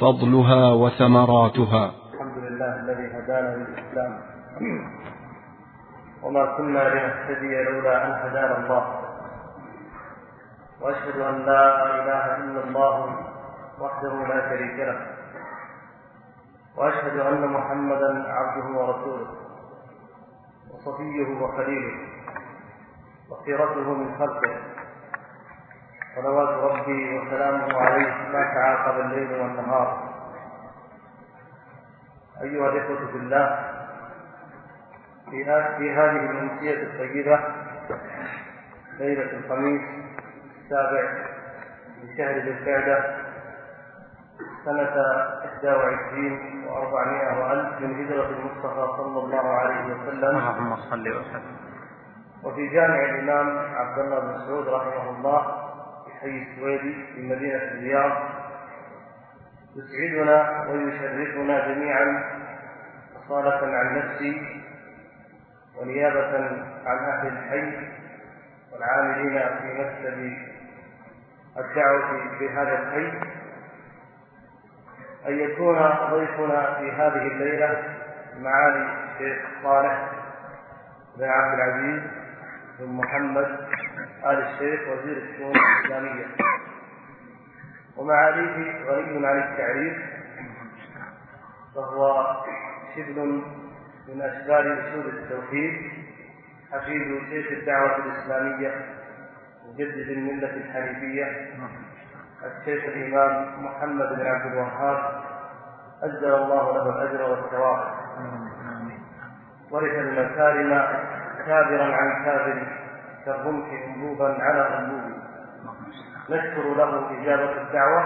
فضلها وثمراتها. الحمد لله الذي هدانا للإسلام. وما كنا لنهتدي لولا أن هدانا الله. وأشهد أن لا إله إلا الله وحده لا شريك له. وأشهد أن محمدا عبده ورسوله. وصفيه وخليله. وخيرته من خلقه. صلوات ربي وسلامه عليه ما تعاقب الليل والنهار. أيها الإخوة في الله في هذه الأمسية الطيبة ليلة الخميس السابع من شهر ذي القعدة سنة 21 و400 وألف من هجرة المصطفى صلى الله عليه وسلم. اللهم صل وسلم. وفي جامع الإمام عبد الله بن مسعود رحمه الله حي السويدي في مدينة الرياض. يسعدنا ويشرفنا جميعا أصالة عن نفسي ونيابة عن أهل الحي والعاملين في مكتب الدعوة في هذا الحي. أن يكون ضيفنا في هذه الليلة معالي الشيخ صالح بن عبد العزيز بن محمد آل الشيخ وزير الشؤون الإسلامية. ومعاليه غني عن التعريف فهو شبل من أشبال أصول التوحيد. حفيد شيخ الدعوة الإسلامية مجدد الملة الحنيفية. الشيخ الإمام محمد بن عبد الوهاب أجزل الله له الأجر والثواب. ورث المكارم كابرا عن كابر كالرمح انبوبا على انبوب نشكر له إجابة الدعوة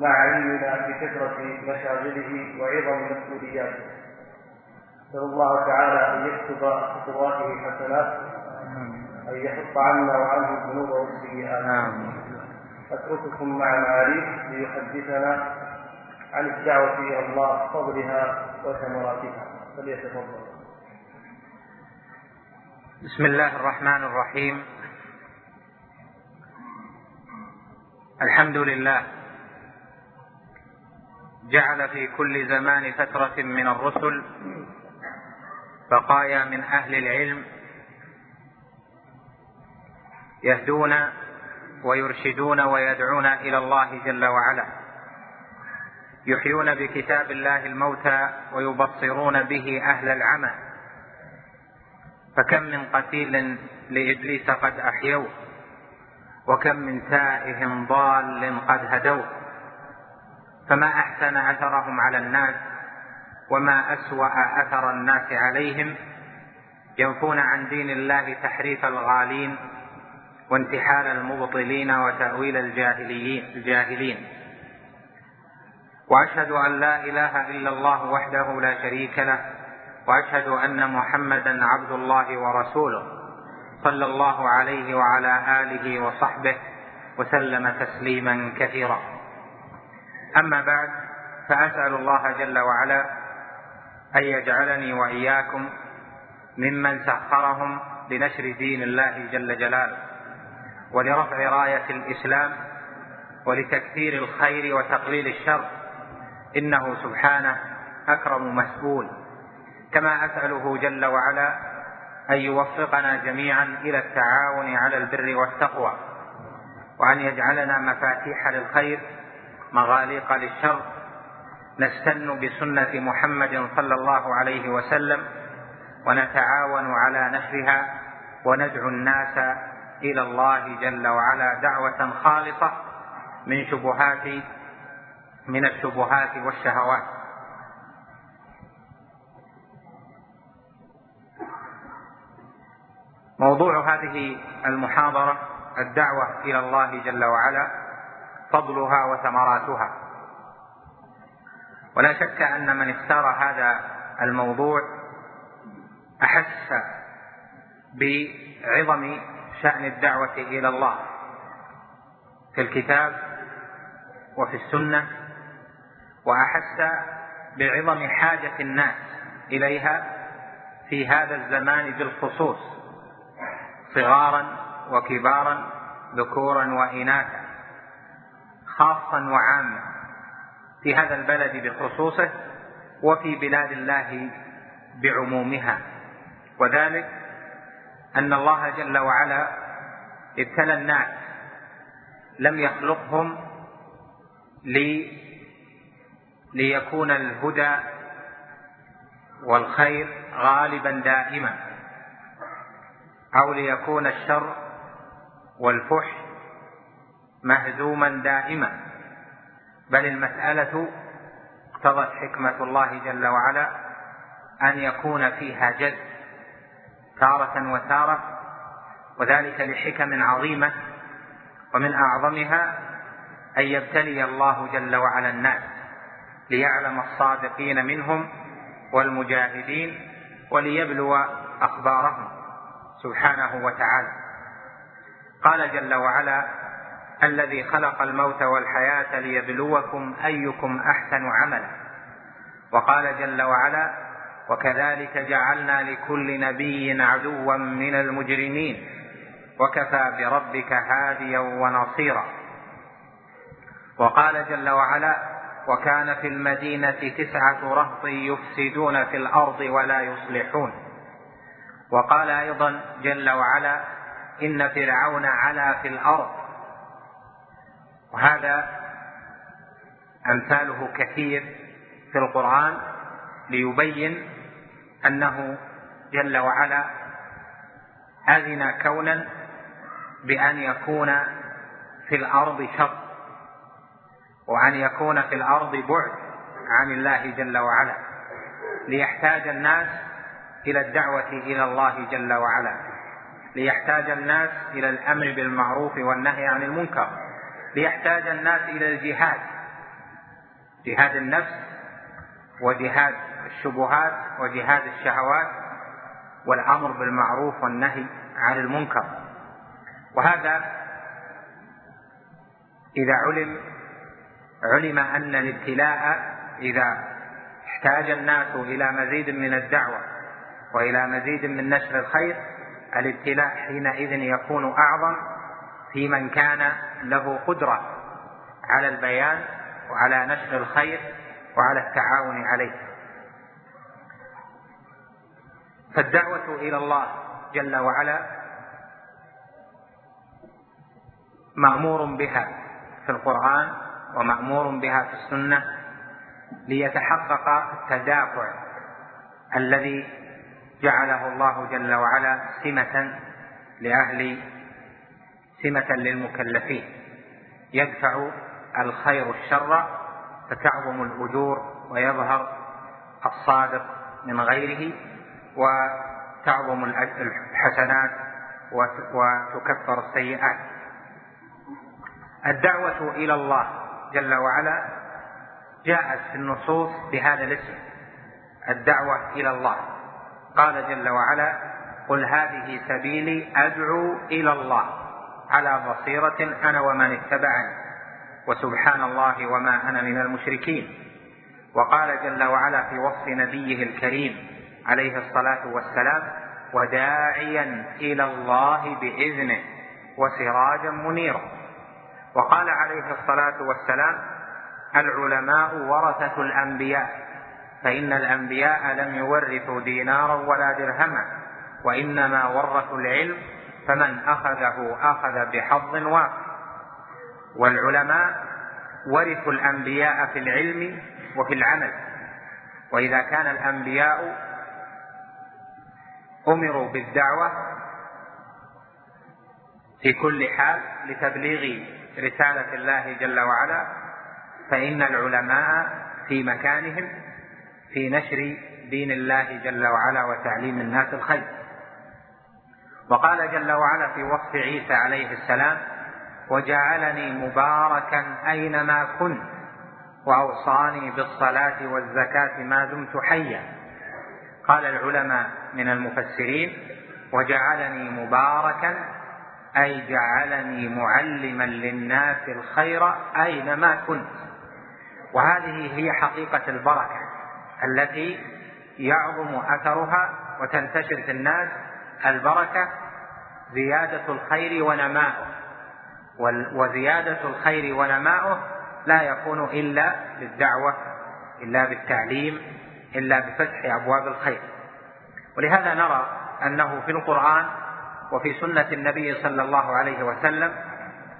مع علمنا بكثره مشاغله وعظم مسؤولياته. نسأل الله تعالى أن يكتب خطواته حسنات أن يحط عنا وعنه الذنوب والسيئات أترككم مع معاليه ليحدثنا عن الدعوة إلى الله فضلها وثمراتها. فليتفضل. بسم الله الرحمن الرحيم. الحمد لله. جعل في كل زمان فترة من الرسل بقايا من أهل العلم يهدون ويرشدون ويدعون إلى الله جل وعلا. يحيون بكتاب الله الموتى ويبصرون به أهل العمى. فكم من قتيل لابليس قد أحيوه وكم من تائه ضال قد هدوه. فما أحسن أثرهم على الناس وما أسوأ أثر الناس عليهم؟ ينفون عن دين الله تحريف الغالين وانتحال المبطلين وتأويل الجاهلين. وأشهد أن لا إله إلا الله وحده لا شريك له وأشهد أن محمدا عبد الله ورسوله صلى الله عليه وعلى آله وصحبه وسلم تسليما كثيرا. أما بعد فأسأل الله جل وعلا أن يجعلني وإياكم ممن سخرهم لنشر دين الله جل جلاله ولرفع راية الإسلام ولتكثير الخير وتقليل الشر. إنه سبحانه أكرم مسؤول. كما أسأله جل وعلا أن يوفقنا جميعا إلى التعاون على البر والتقوى وأن يجعلنا مفاتيح للخير مغاليق للشر. نستن بسنة محمد صلى الله عليه وسلم ونتعاون على نشرها وندعو الناس إلى الله جل وعلا دعوة خالصة من شبهات من الشبهات والشهوات. موضوع هذه المحاضرة الدعوة إلى الله جل وعلا فضلها وثمراتها. ولا شك أن من اختار هذا الموضوع أحس بعظم شأن الدعوة إلى الله في الكتاب وفي السنة وأحس بعظم حاجة الناس إليها في هذا الزمان بالخصوص. صغارا وكبارا ذكورا وإناثا خاصا وعاما في هذا البلد بخصوصه وفي بلاد الله بعمومها. وذلك أن الله جل وعلا ابتلى الناس لم يخلقهم لي ليكون الهدى والخير غالبا دائما. أو ليكون الشر والفحش مهزوما دائما. بل المسألة اقتضت حكمة الله جل وعلا أن يكون فيها جد تارة وتارة وذلك لحكم عظيمة ومن أعظمها أن يبتلي الله جل وعلا الناس ليعلم الصادقين منهم والمجاهدين وليبلو أخبارهم. سبحانه وتعالى. قال جل وعلا الذي خلق الموت والحياة ليبلوكم أيكم أحسن عملا. وقال جل وعلا وكذلك جعلنا لكل نبي عدوا من المجرمين. وكفى بربك هاديا ونصيرا. وقال جل وعلا وكان في المدينة تسعة رهط يفسدون في الأرض ولا يصلحون. وقال أيضا جل وعلا إن فرعون علا في الأرض. وهذا أمثاله كثير في القرآن ليبين أنه جل وعلا أذن كونا بأن يكون في الأرض شر وأن يكون في الأرض بعد عن الله جل وعلا. ليحتاج الناس إلى الدعوة إلى الله جل وعلا ليحتاج الناس إلى الأمر بالمعروف والنهي عن المنكر ليحتاج الناس إلى الجهاد جهاد النفس وجهاد الشبهات وجهاد الشهوات والأمر بالمعروف والنهي عن المنكر. وهذا إذا علم علم أن الابتلاء إذا احتاج الناس إلى مزيد من الدعوة وإلى مزيد من نشر الخير الابتلاء حينئذ يكون أعظم في من كان له قدرة على البيان وعلى نشر الخير وعلى التعاون عليه. فالدعوة إلى الله جل وعلا مأمور بها في القرآن ومأمور بها في السنة ليتحقق التدافع الذي جعله الله جل وعلا سمة لأهل سمة للمكلفين. يدفع الخير الشر فتعظم الأجور ويظهر الصادق من غيره وتعظم الحسنات وتكفر السيئات. الدعوة إلى الله جل وعلا جاءت في النصوص بهذا الاسم الدعوة إلى الله. قال جل وعلا قل هذه سبيلي أدعو إلى الله على بصيرة أنا ومن اتبعني وسبحان الله وما أنا من المشركين. وقال جل وعلا في وصف نبيه الكريم عليه الصلاة والسلام وداعيا إلى الله بإذنه وسراجا منيرا. وقال عليه الصلاة والسلام العلماء ورثة الأنبياء. فإن الأنبياء لم يورثوا دينارا ولا درهما وإنما ورثوا العلم فمن أخذه أخذ بحظ وافر والعلماء ورثوا الأنبياء في العلم وفي العمل. وإذا كان الأنبياء أمروا بالدعوة في كل حال لتبليغ رسالة الله جل وعلا فإن العلماء في مكانهم في نشر دين الله جل وعلا وتعليم الناس الخير. وقال جل وعلا في وصف عيسى عليه السلام وجعلني مباركا أينما كنت وأوصاني بالصلاة والزكاة ما دمت حيا. قال العلماء من المفسرين وجعلني مباركا أي جعلني معلما للناس الخير أينما كنت. وهذه هي حقيقة البركة. التي يعظم أثرها وتنتشر في الناس البركة زيادة الخير ونماؤه. وزيادة الخير ونماؤه لا يكون إلا بالدعوة إلا بالتعليم إلا بفتح أبواب الخير. ولهذا نرى أنه في القرآن وفي سنة النبي صلى الله عليه وسلم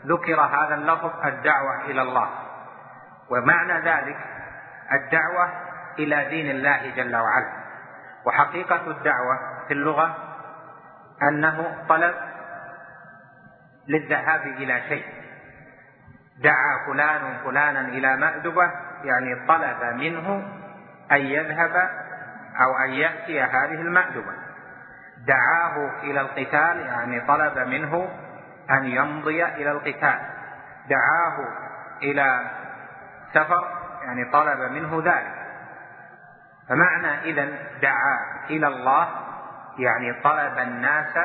ذكر هذا اللفظ الدعوة إلى الله. ومعنى ذلك الدعوة إلى دين الله جل وعلا. وحقيقة الدعوة في اللغة أنه طلب للذهاب إلى شيء. دعا فلان فلانا إلى مأدبة يعني طلب منه أن يذهب أو أن يأتي هذه المأدبة. دعاه إلى القتال يعني طلب منه أن يمضي إلى القتال. دعاه إلى سفر يعني طلب منه ذلك. فمعنى إذا دعا إلى الله يعني طلب الناس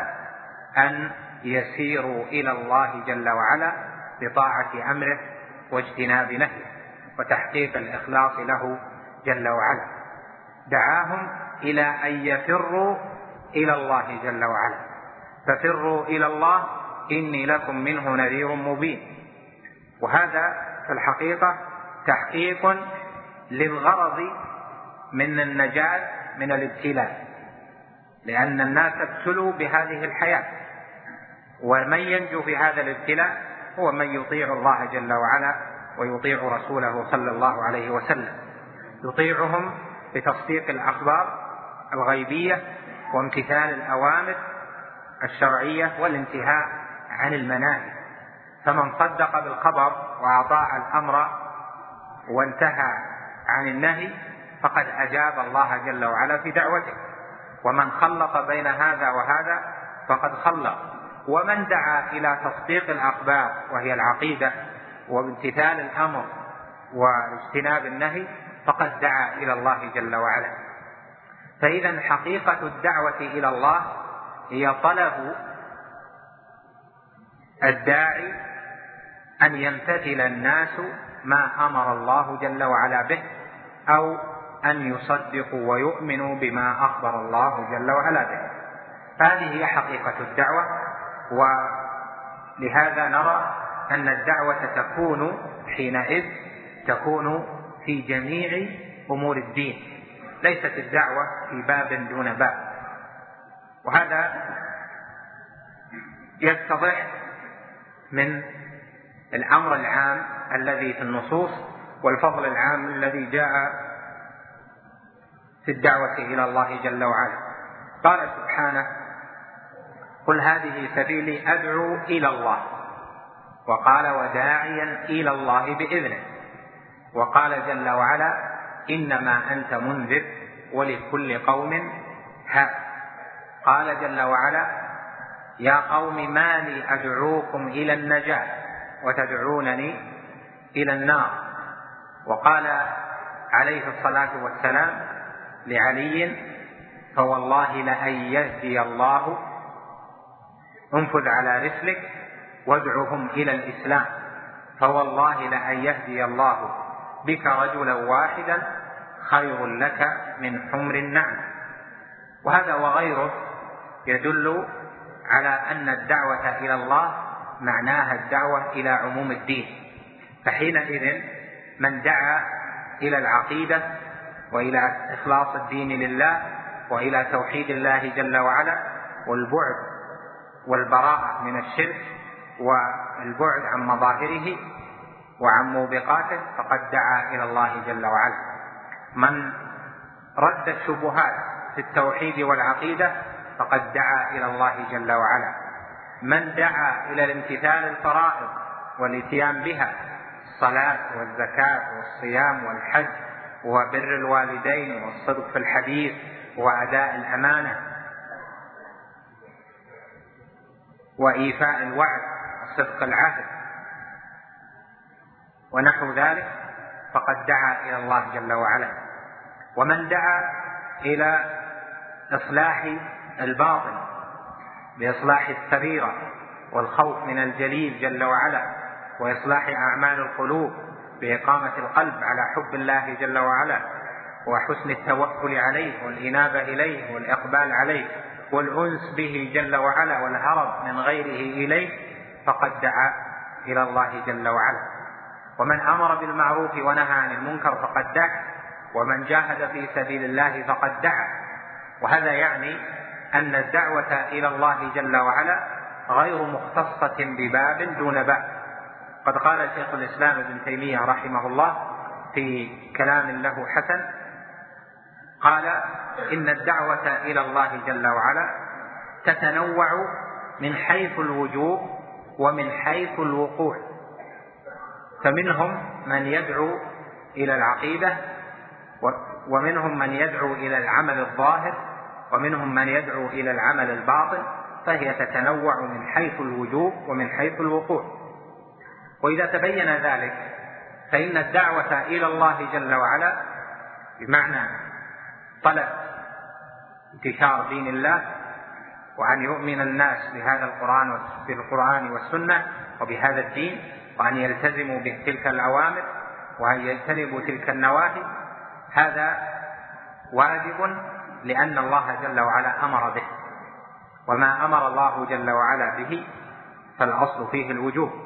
أن يسيروا إلى الله جل وعلا بطاعة أمره واجتناب نهيه وتحقيق الإخلاص له جل وعلا. دعاهم إلى أن يفروا إلى الله جل وعلا. ففروا إلى الله إني لكم منه نذير مبين. وهذا في الحقيقة تحقيق للغرض من النجاة من الابتلاء لأن الناس ابتلوا بهذه الحياة. ومن ينجو في هذا الابتلاء هو من يطيع الله جل وعلا ويطيع رسوله صلى الله عليه وسلم. يطيعهم بتصديق الأخبار الغيبية وامتثال الأوامر الشرعية والانتهاء عن المناهي. فمن صدق بالخبر وأطاع الأمر وانتهى عن النهي فقد أجاب الله جل وعلا في دعوته. ومن خلط بين هذا وهذا فقد خلط. ومن دعا إلى تصديق الأخبار وهي العقيدة وامتثال الأمر واجتناب النهي فقد دعا إلى الله جل وعلا. فإذا حقيقة الدعوة إلى الله هي طلب الداعي أن يمتثل الناس ما أمر الله جل وعلا به أو أن يصدقوا ويؤمنوا بما أخبر الله جل وعلا به. هذه هي حقيقة الدعوة ولهذا نرى أن الدعوة تكون حينئذ تكون في جميع أمور الدين. ليست الدعوة في باب دون باب. وهذا يتضح من الأمر العام الذي في النصوص والفضل العام الذي جاء في الدعوة إلى الله جل وعلا. قال سبحانه قل هذه سبيلي أدعو إلى الله. وقال وداعيا إلى الله بإذنه. وقال جل وعلا إنما أنت منذر ولكل قوم هاد قال جل وعلا يا قوم ما لي أدعوكم إلى النجاة وتدعونني إلى النار. وقال عليه الصلاة والسلام لعلي فوالله لأن يهدي الله انفذ على رسلك وادعهم إلى الإسلام. فوالله لأن يهدي الله بك رجلا واحدا خير لك من حمر النعم. وهذا وغيره يدل على أن الدعوة إلى الله معناها الدعوة إلى عموم الدين. فحينئذ من دعا إلى العقيدة وإلى إخلاص الدين لله وإلى توحيد الله جل وعلا والبعد والبراءة من الشرك والبعد عن مظاهره وعن موبقاته فقد دعا إلى الله جل وعلا. من رد الشبهات في التوحيد والعقيدة فقد دعا إلى الله جل وعلا. من دعا إلى الامتثال الفرائض والإتيان بها الصلاة والزكاة والصيام والحج وبر الوالدين والصدق في الحديث وأداء الأمانة وإيفاء الوعد وصدق العهد. ونحو ذلك فقد دعا إلى الله جل وعلا. ومن دعا إلى إصلاح الباطن بإصلاح السريرة والخوف من الجليل جل وعلا وإصلاح أعمال القلوب بإقامة القلب على حب الله جل وعلا وحسن التوكل عليه والإنابة إليه والإقبال عليه والأنس به جل وعلا والهرب من غيره إليه فقد دعا إلى الله جل وعلا. ومن أمر بالمعروف ونهى عن المنكر فقد دعا ومن جاهد في سبيل الله فقد دعا. وهذا يعني أن الدعوة إلى الله جل وعلا غير مختصة بباب دون باب. قد قال شيخ الإسلام ابن تيمية رحمه الله في كلام له حسن قال إن الدعوة إلى الله جل وعلا تتنوع من حيث الوجوب ومن حيث الوقوع فمنهم من يدعو إلى العقيدة ومنهم من يدعو إلى العمل الظاهر ومنهم من يدعو إلى العمل الباطن فهي تتنوع من حيث الوجوب ومن حيث الوقوع. وإذا تبين ذلك فإن الدعوة إلى الله جل وعلا بمعنى طلب انتشار دين الله وأن يؤمن الناس بهذا القرآن بالقرآن والسنة وبهذا الدين وأن يلتزموا بتلك الأوامر وأن يجتنبوا تلك النواهي هذا واجب لأن الله جل وعلا أمر به. وما أمر الله جل وعلا به فالأصل فيه الوجوب.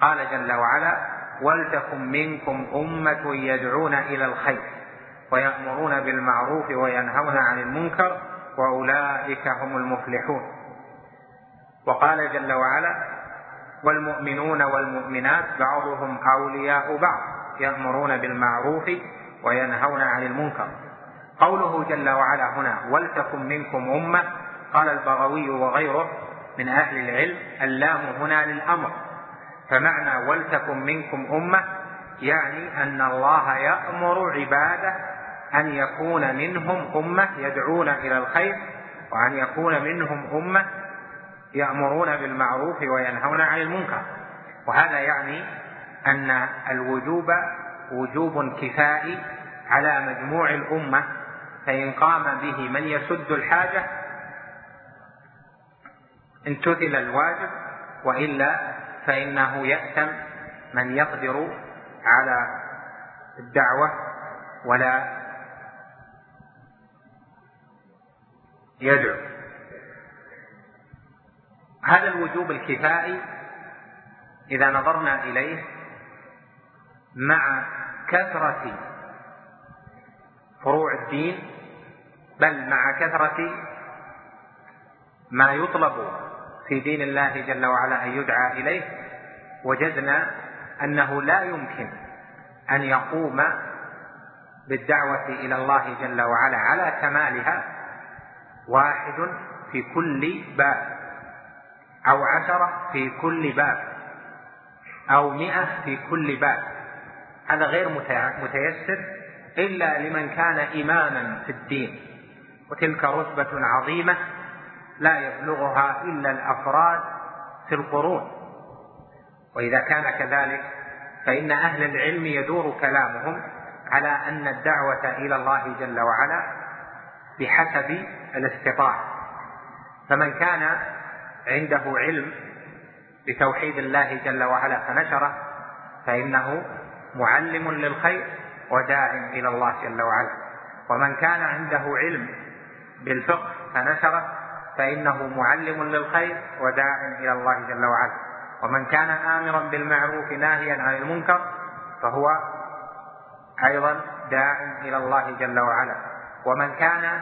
قال جل وعلا ولتكن منكم أمة يدعون إلى الخير ويأمرون بالمعروف وينهون عن المنكر وأولئك هم المفلحون. وقال جل وعلا والمؤمنون والمؤمنات بعضهم أولياء بعض يأمرون بالمعروف وينهون عن المنكر. قوله جل وعلا هنا ولتكن منكم أمة قال البغوي وغيره من أهل العلم اللام هنا للأمر. فمعنى ولتكن منكم أمة يعني أن الله يأمر عباده أن يكون منهم أمة يدعون إلى الخير وأن يكون منهم أمة يأمرون بالمعروف وينهون عن المنكر. وهذا يعني أن الوجوب وجوب كفائي على مجموع الأمة فإن قام به من يسد الحاجة امتثل الواجب وإلا فإنه يأتم من يقدر على الدعوة ولا يدعو. هذا الوجوب الكفائي إذا نظرنا إليه مع كثرة فروع الدين بل مع كثرة ما يطلب في دين الله جل وعلا أن يدعى إليه وجدنا أنه لا يمكن أن يقوم بالدعوة إلى الله جل وعلا على كمالها واحد في كل باب أو عشرة في كل باب أو مئة في كل باب. هذا غير متيسر إلا لمن كان إماما في الدين وتلك رتبة عظيمة لا يبلغها إلا الأفراد في القرون. وإذا كان كذلك فإن أهل العلم يدور كلامهم على أن الدعوة إلى الله جل وعلا بحسب الاستطاعة. فمن كان عنده علم بتوحيد الله جل وعلا فنشره فإنه معلم للخير وداع إلى الله جل وعلا. ومن كان عنده علم بالفقه فنشره فإنه معلم للخير وداع إلى الله جل وعلا. ومن كان آمرا بالمعروف ناهيا عن المنكر فهو أيضا داع إلى الله جل وعلا. ومن كان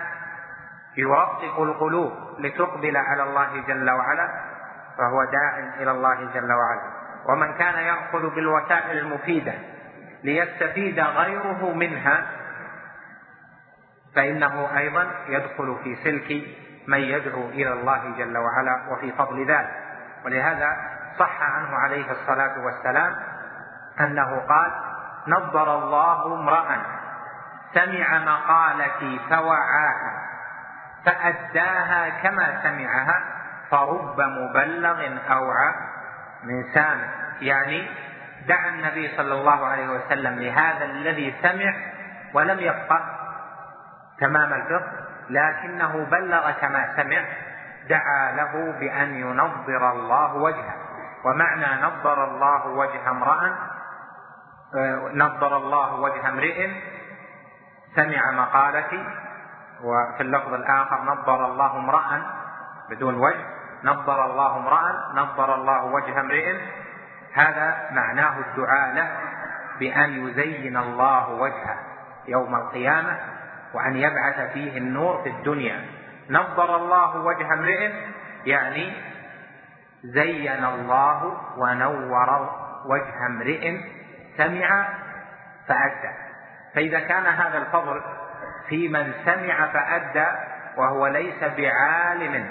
يرقق القلوب لتقبل على الله جل وعلا فهو داع إلى الله جل وعلا. ومن كان يأخذ بالوسائل المفيدة ليستفيد غيره منها فإنه أيضا يدخل في سلك من يدعو إلى الله جل وعلا وفي فضل ذلك. ولهذا صح عنه عليه الصلاة والسلام أنه قال نظر الله امرأ سمع مقالتي فوعاها فأداها كما سمعها فرب مبلغ أوعى من سامع. يعني دعا النبي صلى الله عليه وسلم لهذا الذي سمع ولم يفقه تمام الفقه. لكنه بلغ كما سمع دعا له بأن ينظر الله وجهه. ومعنى نظر الله وجه امرأ آه، نظر الله وجه امرئ سمع مقالتي. وفي اللفظ الآخر نظر الله امرأ بدون وجه نظر الله امرأ نظر الله وجه امرئ. هذا معناه الدعاء له بأن يزين الله وجهه يوم القيامة. وأن يبعث فيه النور في الدنيا. نظر الله وجه امرئ يعني زين الله ونور وجه امرئ سمع فأدى. فإذا كان هذا الفضل في من سمع فأدى وهو ليس بعالم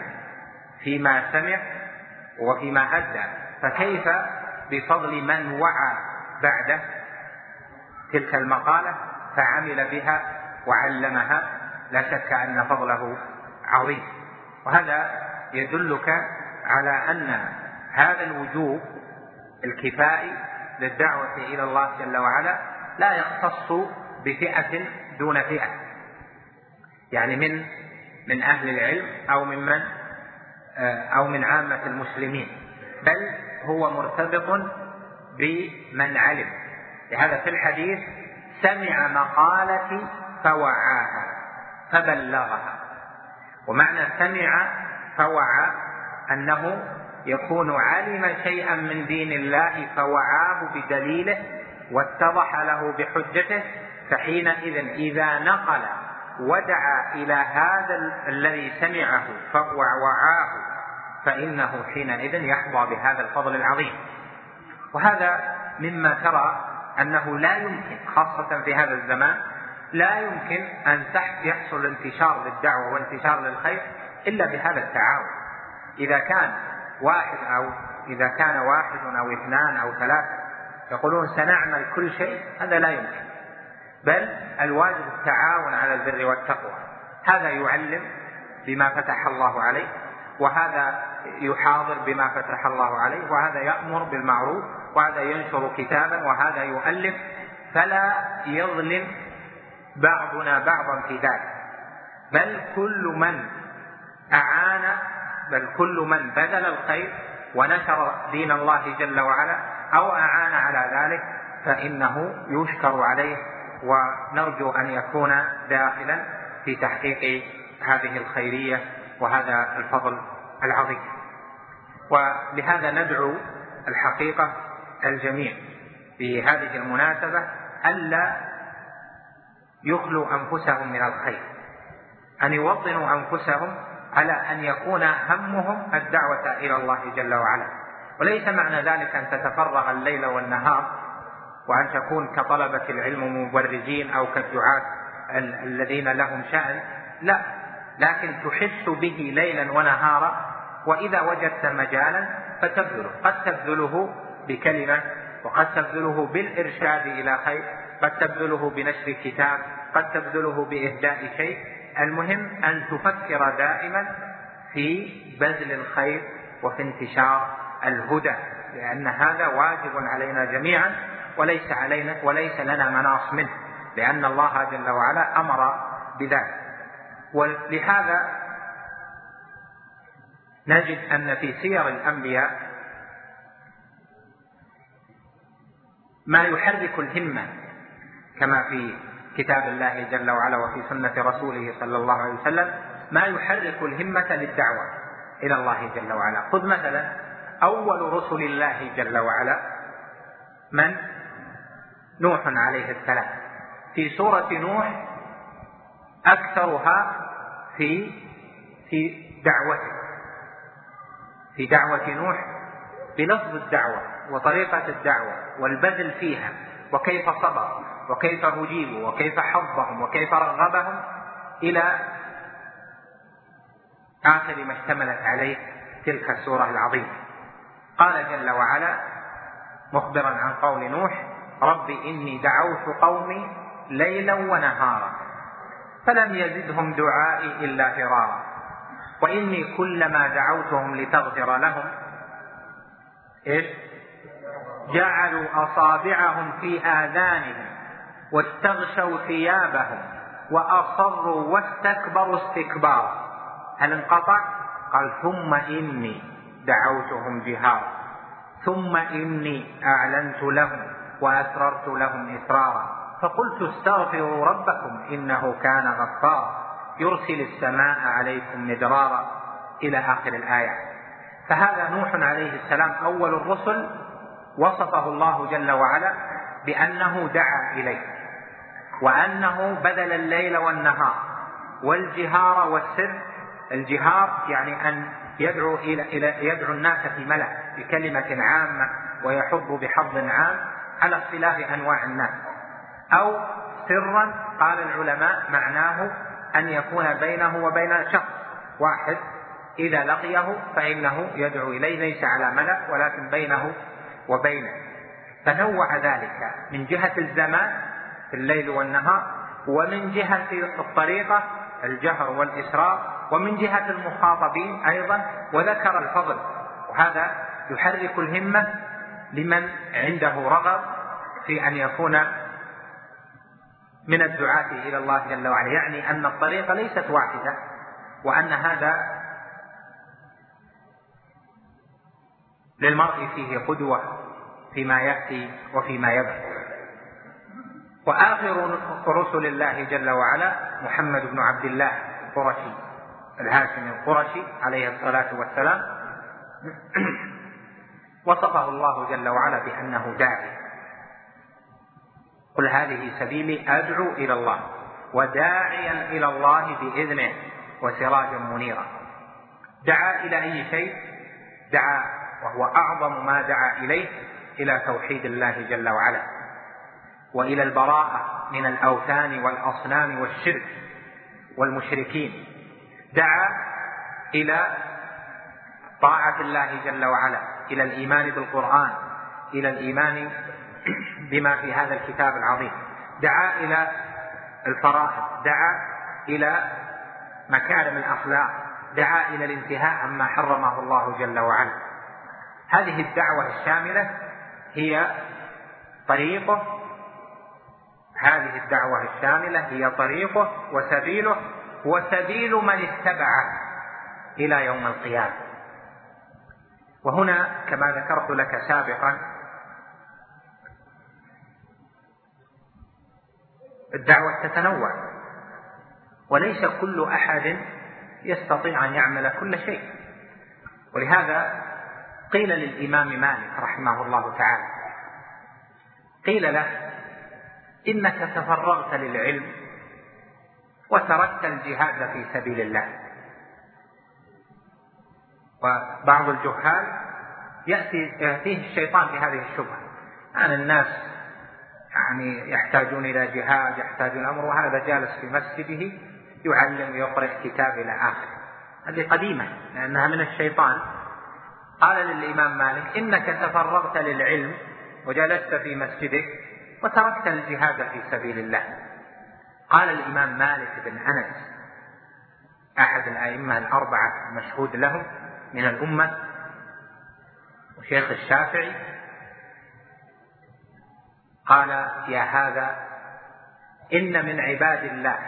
فيما سمع وفيما أدى. فكيف بفضل من وعى بعده؟ تلك المقالة فعمل بها وعلمها لا شك أن فضله عظيم. وهذا يدلك على أن هذا الوجوب الكفائي للدعوة إلى الله جل وعلا لا يختص بفئة دون فئة. يعني من من أهل العلم أو ممن أو من عامة المسلمين. بل هو مرتبط بمن علم. لهذا في الحديث سمع مقالتي فوعاها فبلغها. ومعنى سمع فوعى أنه يكون علم شيئا من دين الله فوعاه بدليله واتضح له بحجته فحينئذ إذا نقل ودعا إلى هذا الذي سمعه فوعاه فإنه حينئذ يحظى بهذا الفضل العظيم. وهذا مما ترى أنه لا يمكن خاصة في هذا الزمان لا يمكن أن يحصل انتشار للدعوة وانتشار للخير إلا بهذا التعاون. إذا كان واحد أو إذا كان واحد أو اثنان أو ثلاثة يقولون سنعمل كل شيء هذا لا يمكن. بل الواجب التعاون على البر والتقوى. هذا يعلم بما فتح الله عليه وهذا يحاضر بما فتح الله عليه وهذا يأمر بالمعروف وهذا ينشر كتابا وهذا يؤلف. فلا يظلم بعضنا بعضا في ذلك. بل كل من أعان بل كل من بذل الخير ونشر دين الله جل وعلا أو أعان على ذلك فإنه يشكر عليه ونرجو أن يكون داخلا في تحقيق هذه الخيرية وهذا الفضل العظيم. ولهذا ندعو الحقيقة الجميع في هذه المناسبة ألا يخلوا أنفسهم من الخير. أن يوطنوا أنفسهم على أن يكون همهم الدعوة إلى الله جل وعلا. وليس معنى ذلك أن تتفرغ الليل والنهار وأن تكون كطلبة العلم مبرزين أو كالدعاة الذين لهم شأن. لا لكن تحس به ليلا ونهارا. وإذا وجدت مجالا فتبذله قد تبذله بكلمة وقد تبذله بالإرشاد إلى خير. قد تبذله بنشر كتاب قد تبذله بإهداء شيء. المهم أن تفكر دائما في بذل الخير وفي انتشار الهدى لأن هذا واجب علينا جميعا وليس علينا وليس لنا مناص منه لأن الله جل وعلا أمر بذلك. ولهذا نجد أن في سير الأنبياء ما يحرك الهمة كما في كتاب الله جل وعلا وفي سنة رسوله صلى الله عليه وسلم ما يحرك الهمة للدعوة إلى الله جل وعلا. خذ مثلا أول رسل الله جل وعلا من؟ نوح عليه السلام. في سورة نوح أكثرها في في دعوته. في دعوة نوح بلفظ الدعوة وطريقة الدعوة والبذل فيها. وكيف صبر وكيف أجيبوا وكيف حضهم وكيف رغبهم إلى آخر ما اشتملت عليه تلك السورة العظيمة. قال جل وعلا مخبرا عن قول نوح رب إني دعوت قومي ليلا ونهارا فلم يزدهم دعائي إلا فرارا وإني كلما دعوتهم لتغفر لهم إيش؟ جعلوا أصابعهم في آذانهم واستغشوا ثيابهم وأصروا واستكبروا استكبارا هل انقطع؟ قال ثم إني دعوتهم جهارا ثم إني أعلنت لهم وأسررت لهم إسرارا. فقلت استغفروا ربكم إنه كان غفارا يرسل السماء عليكم مدرارا إلى آخر الآية. فهذا نوح عليه السلام أول الرسل وصفه الله جل وعلا بأنه دعا إليه وأنه بذل الليل والنهار والجهار والسر الجهار يعني أن يدعو إلى إلى يدعو الناس في ملأ بكلمة عامة ويحض بحظ عام على اختلاف أنواع الناس. أو سرا قال العلماء معناه أن يكون بينه وبين شخص واحد إذا لقيه فإنه يدعو إليه ليس على ملأ ولكن بينه وبينه فنوع ذلك من جهة الزمان في الليل والنهار ومن جهة الطريقة الجهر والإسرار ومن جهة المخاطبين أيضا وذكر الفضل. وهذا يحرك الهمة لمن عنده رغب في أن يكون من الدعاة إلى الله جل وعلا. يعني أن الطريقة ليست واحدة وأن هذا للمرء فيه قدوة. فيما يأتي وفيما يبقى وآخر رسل الله جل وعلا محمد بن عبد الله القرشي الهاشمي القرشي عليه الصلاة والسلام. وصفه الله جل وعلا بأنه داعي. قل هذه سبيلي أدعو إلى الله وداعيا إلى الله بإذنه وسراجا منيرا. دعا إلى أي شيء؟ دعا وهو أعظم ما دعا إليه إلى توحيد الله جل وعلا وإلى البراءة من الأوثان والأصنام والشرك والمشركين. دعا إلى طاعة الله جل وعلا إلى الإيمان بالقرآن إلى الإيمان بما في هذا الكتاب العظيم. دعا إلى الفرائض دعا إلى مكارم الأخلاق دعا إلى الانتهاء عما حرمه الله جل وعلا. هذه الدعوة الشاملة هي طريقه هذه الدعوة الشاملة هي طريقه وسبيله وسبيل من اتبعه إلى يوم القيامة. وهنا كما ذكرت لك سابقا الدعوة تتنوع وليس كل أحد يستطيع أن يعمل كل شيء. ولهذا قيل للإمام مالك رحمه الله تعالى قيل له إنك تفرغت للعلم وتركت الجهاد في سبيل الله. وبعض الجهال يأتي يأتيه الشيطان بهذه الشبهة. أن الناس يعني يحتاجون إلى جهاد يحتاجون أمر وهذا جالس في مسجده يعلم ويقرأ كتاب إلى آخره. هذه قديمة لأنها من الشيطان. قال للإمام مالك إنك تفرغت للعلم وجلست في مسجدك وتركت الجهاد في سبيل الله. قال الإمام مالك بن أنس أحد الأئمة الأربعة المشهود لهم من الأمة وشيخ الشافعي قال يا هذا إن من عباد الله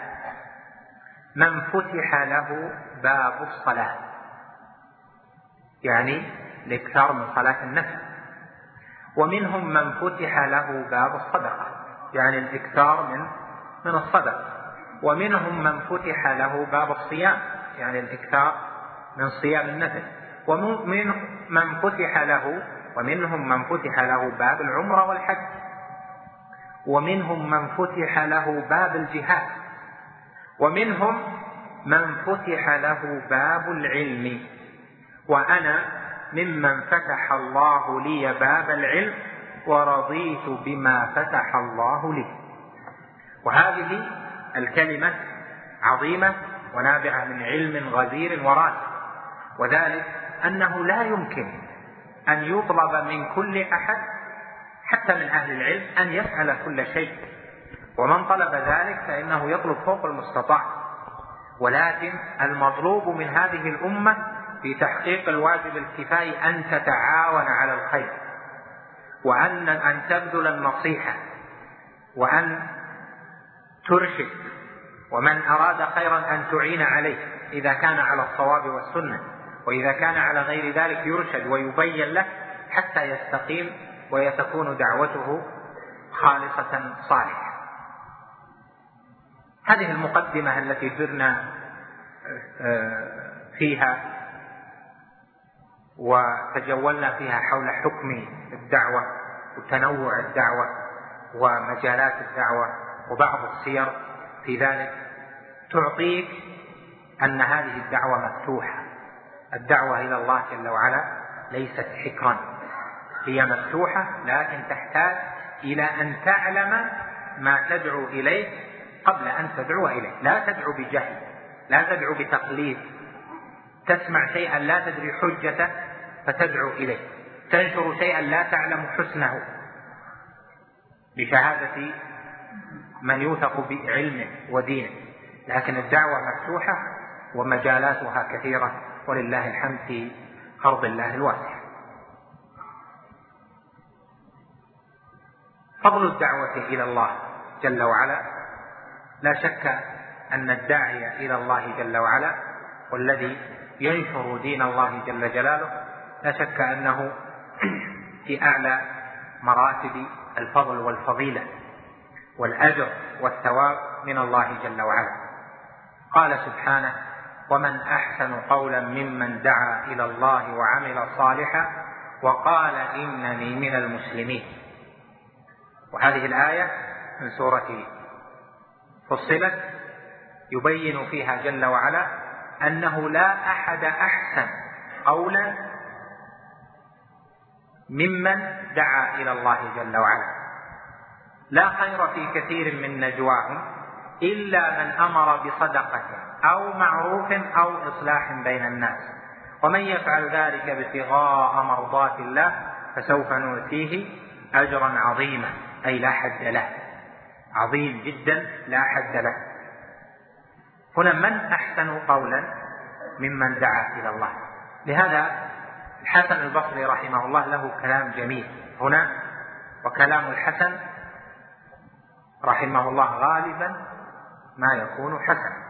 من فتح له باب الصلاة. يعني الإكثار من صلاة النفل ومنهم من فتح له باب الصدقة يعني الإكثار من من الصدقة. ومنهم من فتح له باب الصيام يعني الإكثار من صيام النفل ومنهم من فتح له ومنهم من فتح له باب العمرة والحج. ومنهم من فتح له باب الجهاد. ومنهم من فتح له باب العلم. وأنا ممن فتح الله لي باب العلم ورضيت بما فتح الله لي. وهذه الكلمة عظيمة ونابعة من علم غزير وراسخ وذلك أنه لا يمكن أن يطلب من كل أحد حتى من أهل العلم أن يفعل كل شيء. ومن طلب ذلك فإنه يطلب فوق المستطاع. ولكن المطلوب من هذه الأمة في تحقيق الواجب الكفائي أن تتعاون على الخير وأن أن تبذل النصيحة وأن ترشد ومن أراد خيرا أن تعين عليه إذا كان على الصواب والسنة وإذا كان على غير ذلك يرشد ويبين له حتى يستقيم ويتكون دعوته خالصة صالحة. هذه المقدمة التي درنا آه، فيها وتجولنا فيها حول حكم الدعوة وتنوع الدعوة ومجالات الدعوة وبعض السير في ذلك. تعطيك أن هذه الدعوة مفتوحة. الدعوة إلى الله جل وعلا ليست حكرا. هي مفتوحة لكن تحتاج إلى أن تعلم ما تدعو إليه قبل أن تدعو إليه. لا تدعو بجهل لا تدعو بتقليد. تسمع شيئا لا تدري حجته فتدعو إليه. تنشر شيئا لا تعلم حسنه. بشهادة من يوثق بعلمه ودينه. لكن الدعوة مفتوحة ومجالاتها كثيرة. ولله الحمد في أرض الله الواسعة فضل الدعوة إلى الله جل وعلا. لا شك أن الداعي إلى الله جل وعلا. والذي ينشر دين الله جل جلاله. لا شك أنه في أعلى مراتب الفضل والفضيلة والأجر والثواب من الله جل وعلا. قال سبحانه ومن أحسن قولا ممن دعا إلى الله وعمل صالحا وقال إنني من المسلمين. وهذه الآية من سورة فصلت يبين فيها جل وعلا أنه لا أحد أحسن قولا ممن دعا إلى الله جل وعلا. لا خير في كثير من نجواهم إلا من أمر بصدقة أو معروف أو إصلاح بين الناس. ومن يفعل ذلك ابتغاء مرضات الله فسوف نؤتيه أجرا عظيما. أي لا حد له. عظيم جدا لا حد له. هنا من أحسن قولا ممن دعا إلى الله؟ لهذا الحسن البصري رحمه الله له كلام جميل. هنا وكلام الحسن رحمه الله غالبا ما يكون حسنا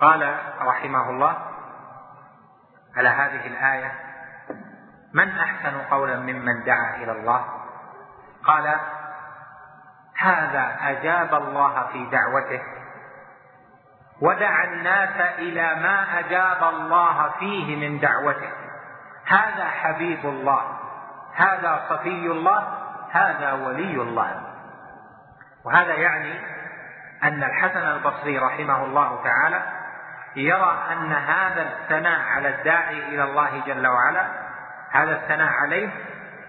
قال رحمه الله على هذه الآية من أحسن قولا ممن دعا إلى الله؟ قال هذا أجاب الله في دعوته ودعا الناس إلى ما أجاب الله فيه من دعوته. هذا حبيب الله. هذا صفي الله. هذا ولي الله. وهذا يعني أن الحسن البصري رحمه الله تعالى يرى أن هذا الثناء على الداعي إلى الله جل وعلا هذا الثناء عليه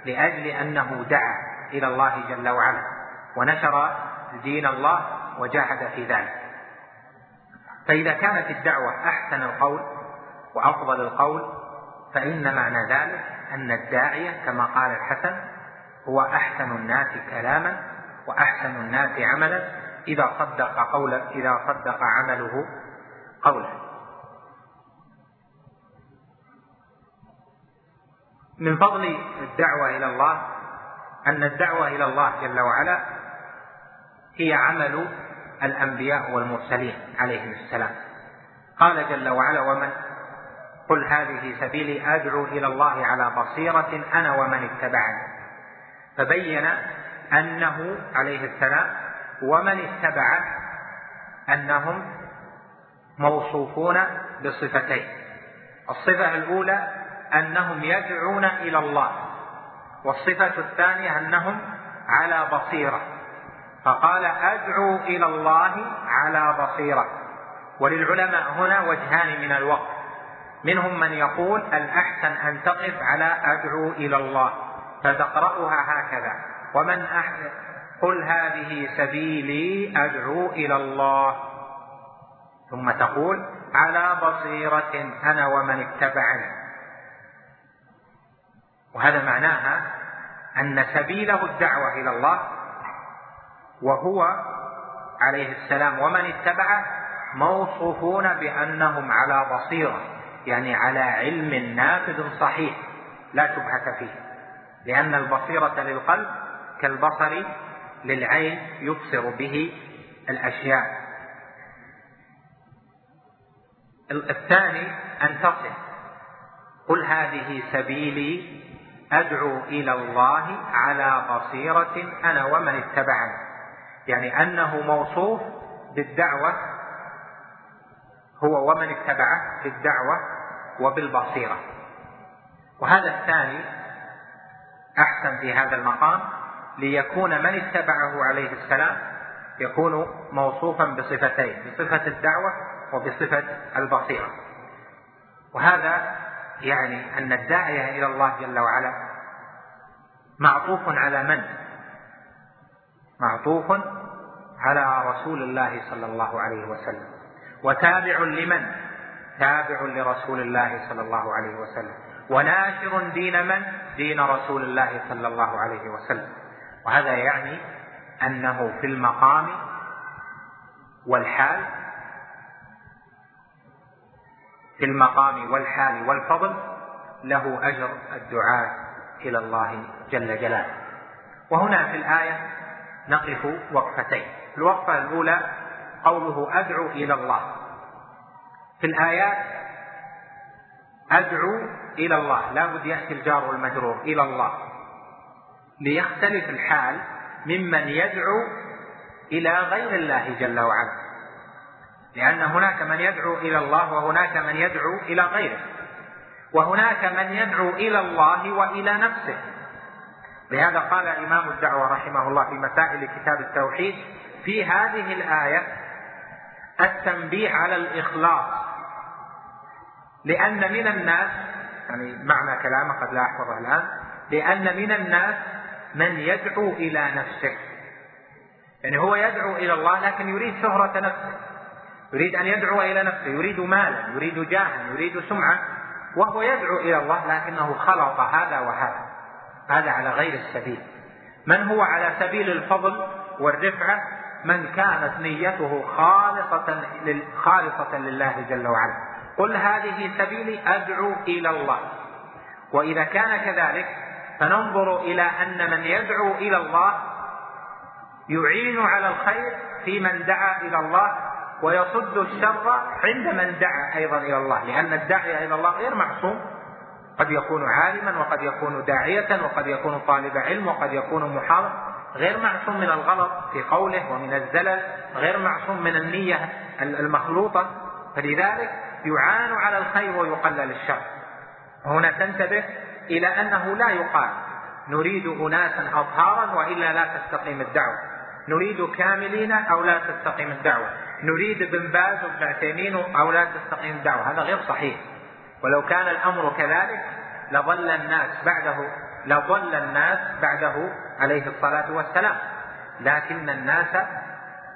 لأجل أنه دعا إلى الله جل وعلا ونشر دين الله وجاهد في ذلك. فإذا كانت الدعوة أحسن القول وأفضل القول فإن معنى ذلك أن الداعية كما قال الحسن هو أحسن الناس كلاما وأحسن الناس عملا إذا صدق قولا إذا صدق عمله قولا. من فضل الدعوة إلى الله أن الدعوة إلى الله جل وعلا هي عمل الأنبياء والمرسلين عليهم السلام. قال جل وعلا ومن قل هذه سبيلي أدعو إلى الله على بصيرة أنا ومن اتبعني. فبين أنه عليه السلام ومن اتبعه أنهم موصوفون بصفتين. الصفة الأولى أنهم يدعون إلى الله والصفة الثانية أنهم على بصيرة. فقال أدعو إلى الله على بصيرة. وللعلماء هنا وجهان من الوقت. منهم من يقول الأحسن أن تقف على أدعو إلى الله فتقرأها هكذا. ومن أحسن قل هذه سبيلي أدعو إلى الله. ثم تقول على بصيرة أنا ومن اتبعني. وهذا معناها أن سبيله الدعوة إلى الله وهو عليه السلام ومن اتبعه موصوفون بأنهم على بصيرة يعني على علم نافذ صحيح لا شبهة فيه لأن البصيرة للقلب كالبصر للعين يبصر به الأشياء. الثاني أن تصل قل هذه سبيلي أدعو إلى الله على بصيرة أنا ومن اتبعني. يعني أنه موصوف بالدعوة هو ومن اتبعه بالدعوة وبالبصيرة وهذا الثاني أحسن في هذا المقام ليكون من اتبعه عليه السلام يكون موصوفا بصفتين بصفة الدعوة وبصفة البصيرة وهذا يعني أن الداعية إلى الله جل وعلا معطوف على من؟ معطوف على رسول الله صلى الله عليه وسلم وتابع لمن؟ تابع لرسول الله صلى الله عليه وسلم وناشر دين من؟ دين رسول الله صلى الله عليه وسلم وهذا يعني أنه في المقام والحال في المقام والحال والفضل له أجر الدعاء إلى الله جل جلاله وهنا في الآية نقف وقفتين. الوقفة الأولى قوله أدعو إلى الله. في الآيات أدعو إلى الله. لا بد يأتي الجار والمجرور إلى الله. ليختلف الحال ممن يدعو إلى غير الله جل وعلا. لأن هناك من يدعو إلى الله وهناك من يدعو إلى غيره. وهناك من يدعو إلى الله وإلى نفسه. لهذا قال إمام الدعوة رحمه الله في مسائل كتاب التوحيد في هذه الآية التنبيه على الإخلاص. لأن من الناس يعني معنى كلامه قد لا أحفظه الآن لأن من الناس من يدعو إلى نفسه. يعني هو يدعو إلى الله لكن يريد شهرة نفسه. يريد أن يدعو إلى نفسه يريد مالا يريد جاها يريد سمعة. وهو يدعو إلى الله لكنه خلط هذا وهذا. هذا على غير السبيل. من هو على سبيل الفضل والرفعة؟ من كانت نيته خالصة خالصة لله جل وعلا. قل هذه سبيلي أدعو إلى الله. وإذا كان كذلك فننظر إلى أن من يدعو إلى الله يعين على الخير في من دعا إلى الله ويصد الشر عند من دعا أيضا إلى الله. لأن الداعية إلى الله غير معصوم. قد يكون عالما وقد يكون داعية وقد يكون طالب علم وقد يكون محاضر غير معصوم من الغلط في قوله ومن الزلل غير معصوم من النية المخلوطة. فلذلك يعان على الخير ويقلل الشر. وهنا تنتبه إلى أنه لا يقال نريد أناسا أطهارا وإلا لا تستقيم الدعوة. نريد كاملين أو لا تستقيم الدعوة. نريد ابن باز وابن عثيمين أو لا تستقيم الدعوة. هذا غير صحيح. ولو كان الأمر كذلك لظل الناس بعده لظل الناس بعده عليه الصلاة والسلام. لكن الناس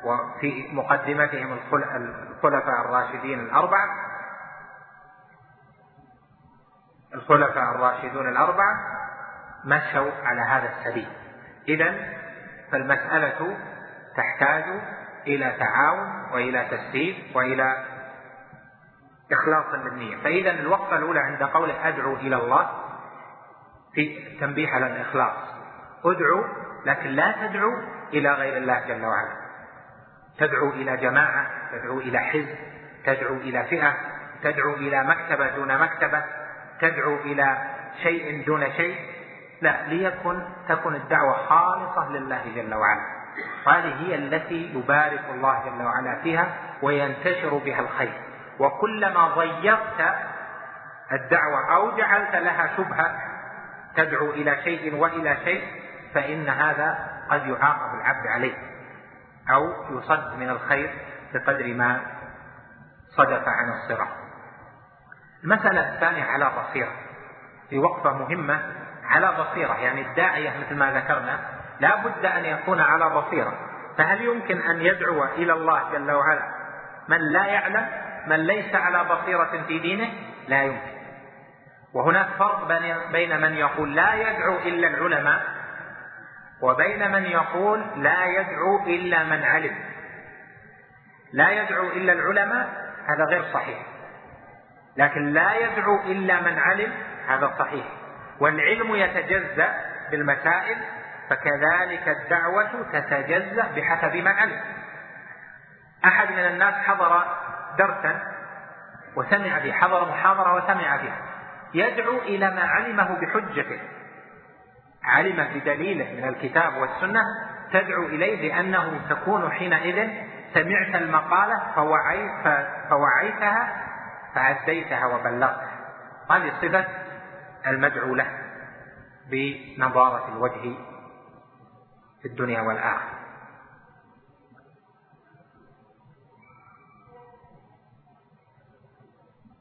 وفي مقدمتهم الخلفاء الراشدين الأربعة الخلفاء الراشدون الأربعة مشوا على هذا السبيل. إذا فالمسألة تحتاج إلى تعاون وإلى تسديد وإلى إخلاص للنية. فإذا الوقفة الأولى عند قوله أدعو إلى الله في تنبيه على الإخلاص. أدعو لكن لا تدعو إلى غير الله جل وعلا. تدعو إلى جماعة تدعو إلى حزب تدعو إلى فئة تدعو إلى مكتبة دون مكتبة تدعو إلى شيء دون شيء. لا ليكن تكن الدعوة خالصة لله جل وعلا. وهذه هي التي يبارك الله جل وعلا فيها وينتشر بها الخير. وكلما ضيقت الدعوة أو جعلت لها شبهة تدعو إلى شيء وإلى شيء فإن هذا قد يعاقب العبد عليه أو يصد من الخير بقدر ما صدف عن الصراط. المسألة الثانية على بصيرة في وقفة مهمة على بصيرة يعني الداعية مثل ما ذكرنا لا بد أن يكون على بصيرة. فهل يمكن أن يدعو إلى الله جل وعلا؟ من لا يعلم من ليس على بصيرة في دينه لا يمكن. وهناك فرق بين من يقول لا يدعو إلا العلماء وبين من يقول لا يدعو إلا من علم. لا يدعو إلا العلماء هذا غير صحيح. لكن لا يدعو إلا من علم هذا صحيح. والعلم يتجزأ بالمسائل فكذلك الدعوة تتجزأ بحسب ما علم. أحد من الناس حضر درسا وسمع به حضر محاضرة وسمع بها. يدعو إلى ما علمه بحجته. علم بدليله من الكتاب والسنة تدعو إليه لأنه تكون حينئذ سمعت المقالة فوعيت فوعيتها فأديتها وبلغتها. هذه صفة المدعو له بنضارة الوجه في الدنيا والآخرة.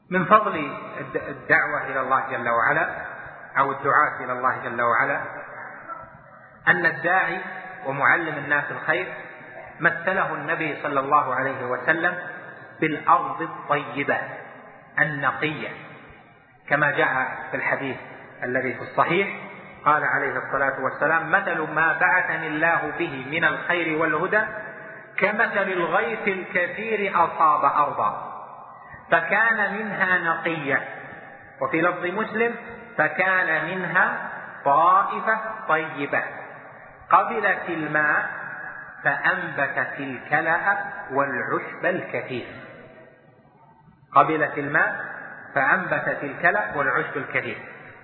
من فضل الدعوة إلى الله جل وعلا أو الدعاة إلى الله جل وعلا أن الداعي ومعلم الناس الخير مثله النبي صلى الله عليه وسلم بالأرض الطيبة النقية كما جاء في الحديث الذي في الصحيح قال عليه الصلاة والسلام مثل ما بعثني الله به من الخير والهدى كمثل الغيث الكثير أصاب أرضا فكان منها نقية. وفي لفظ مسلم فكان منها طائفة طيبة. قبلت الماء فأنبتت الكلأ والعشب الكثير قبلت الماء فأنبتت الكلأ والعشب الكثير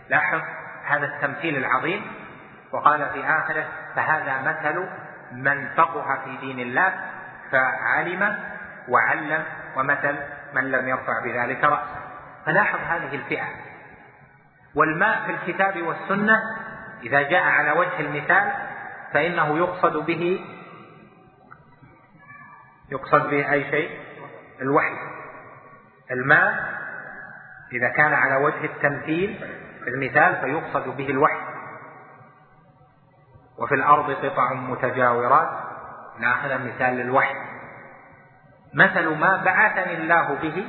لاحظ هذا التمثيل العظيم. وقال في آخره فهذا مثل من فقه في دين الله فعلم وعلم ومثل من لم يرفع بذلك رأسه. فلاحظ هذه الفئة. والماء في الكتاب والسنة إذا جاء على وجه المثال فإنه يقصد به يقصد به أي شيء؟ الوحي. الماء إذا كان على وجه التمثيل المثال فيقصد به الوحي. وفي الأرض قطع متجاورات. ناخذ مثال للوحي. مثل ما بعثني الله به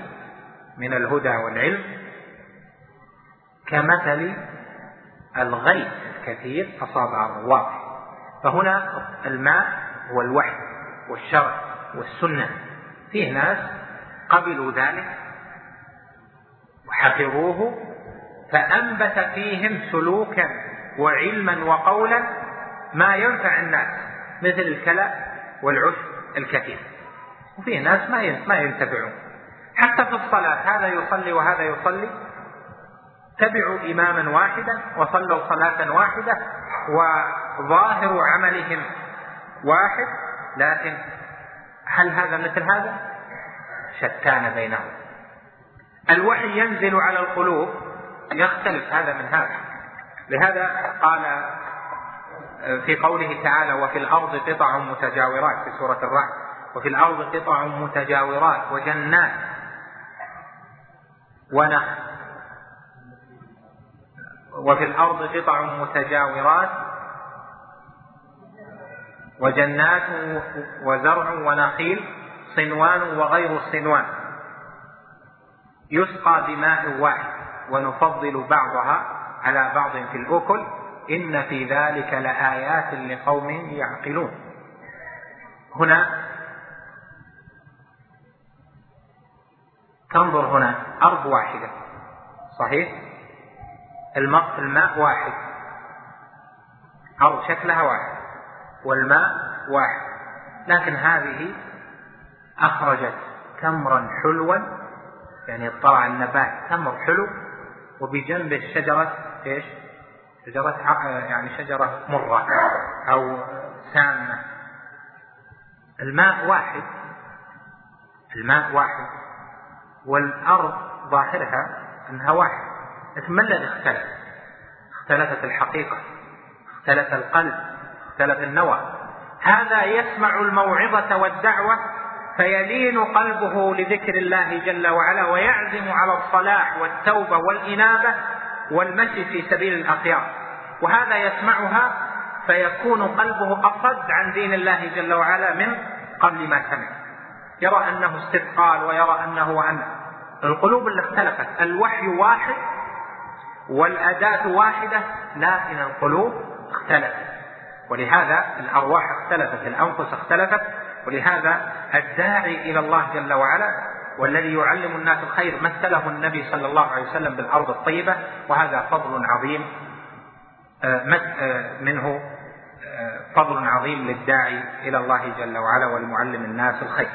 من الهدى والعلم كمثل الغيث الكثير أصاب على فهنا الماء هو الوحي والشرع والسنة. فيه ناس قبلوا ذلك وحفظوه فأنبت فيهم سلوكا وعلما وقولا ما ينفع الناس مثل الكلى والعشب الكثير. وفيه ناس ما ما ينتفعون. حتى في الصلاة هذا يصلي وهذا يصلي. تبعوا إماما واحدا وصلوا صلاة واحدة وظاهر عملهم واحد لكن هل هذا مثل هذا؟ شتان بينهم. الوحي ينزل على القلوب يختلف هذا من هذا. لهذا قال في قوله تعالى وفي الأرض قطع متجاورات في سورة الرعد. وفي الأرض قطع متجاورات وجنات. ونخل وفي الأرض قطع متجاورات وجنات وزرع ونخيل صنوان وغير صنوان. يسقى بماء واحد ونفضل بعضها على بعض في الأكل. إن في ذلك لآيات لقوم يعقلون. هنا تنظر هنا أرض واحدة. صحيح؟ الماء الماء واحد. أرض شكلها واحد. والماء واحد. لكن هذه أخرجت تمرا حلوا يعني طلع النبات تمر حلو وبجنب الشجرة إيش؟ شجرة يعني شجرة مرة أو سامة. الماء واحد. الماء واحد. والأرض ظاهرها أنها واحد. لكن ما الذي أختلف؟ اختلفت الحقيقة اختلف القلب اختلف النوى. هذا يسمع الموعظة والدعوة فيلين قلبه لذكر الله جل وعلا ويعزم على الصلاح والتوبة والإنابة والمشي في سبيل الأخيار. وهذا يسمعها فيكون قلبه أصد عن دين الله جل وعلا من قبل ما سمع. يرى أنه استثقال ويرى أنه وأن القلوب اللي اختلفت الوحي واحد والأداة واحدة لكن القلوب اختلفت. ولهذا الأرواح اختلفت الأنفس اختلفت ولهذا الداعي إلى الله جل وعلا والذي يعلم الناس الخير مثله النبي صلى الله عليه وسلم بالأرض الطيبة وهذا فضل عظيم منه فضل عظيم للداعي إلى الله جل وعلا والمعلم الناس الخير.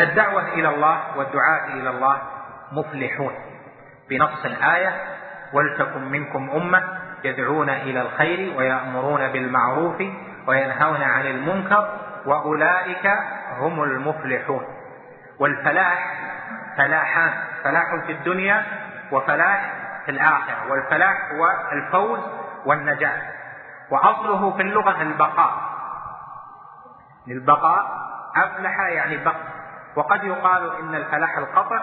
الدعوة إلى الله والدعاة إلى الله مفلحون. بنص الآية ولتكن منكم أمة يدعون إلى الخير ويأمرون بالمعروف وينهون عن المنكر وأولئك هم المفلحون. والفلاح فلاحان فلاح في الدنيا وفلاح في الآخرة. والفلاح هو الفوز والنجاة. وأصله في اللغة البقاء. البقاء أفلح يعني بقى وقد يقال إن الفلاح القطع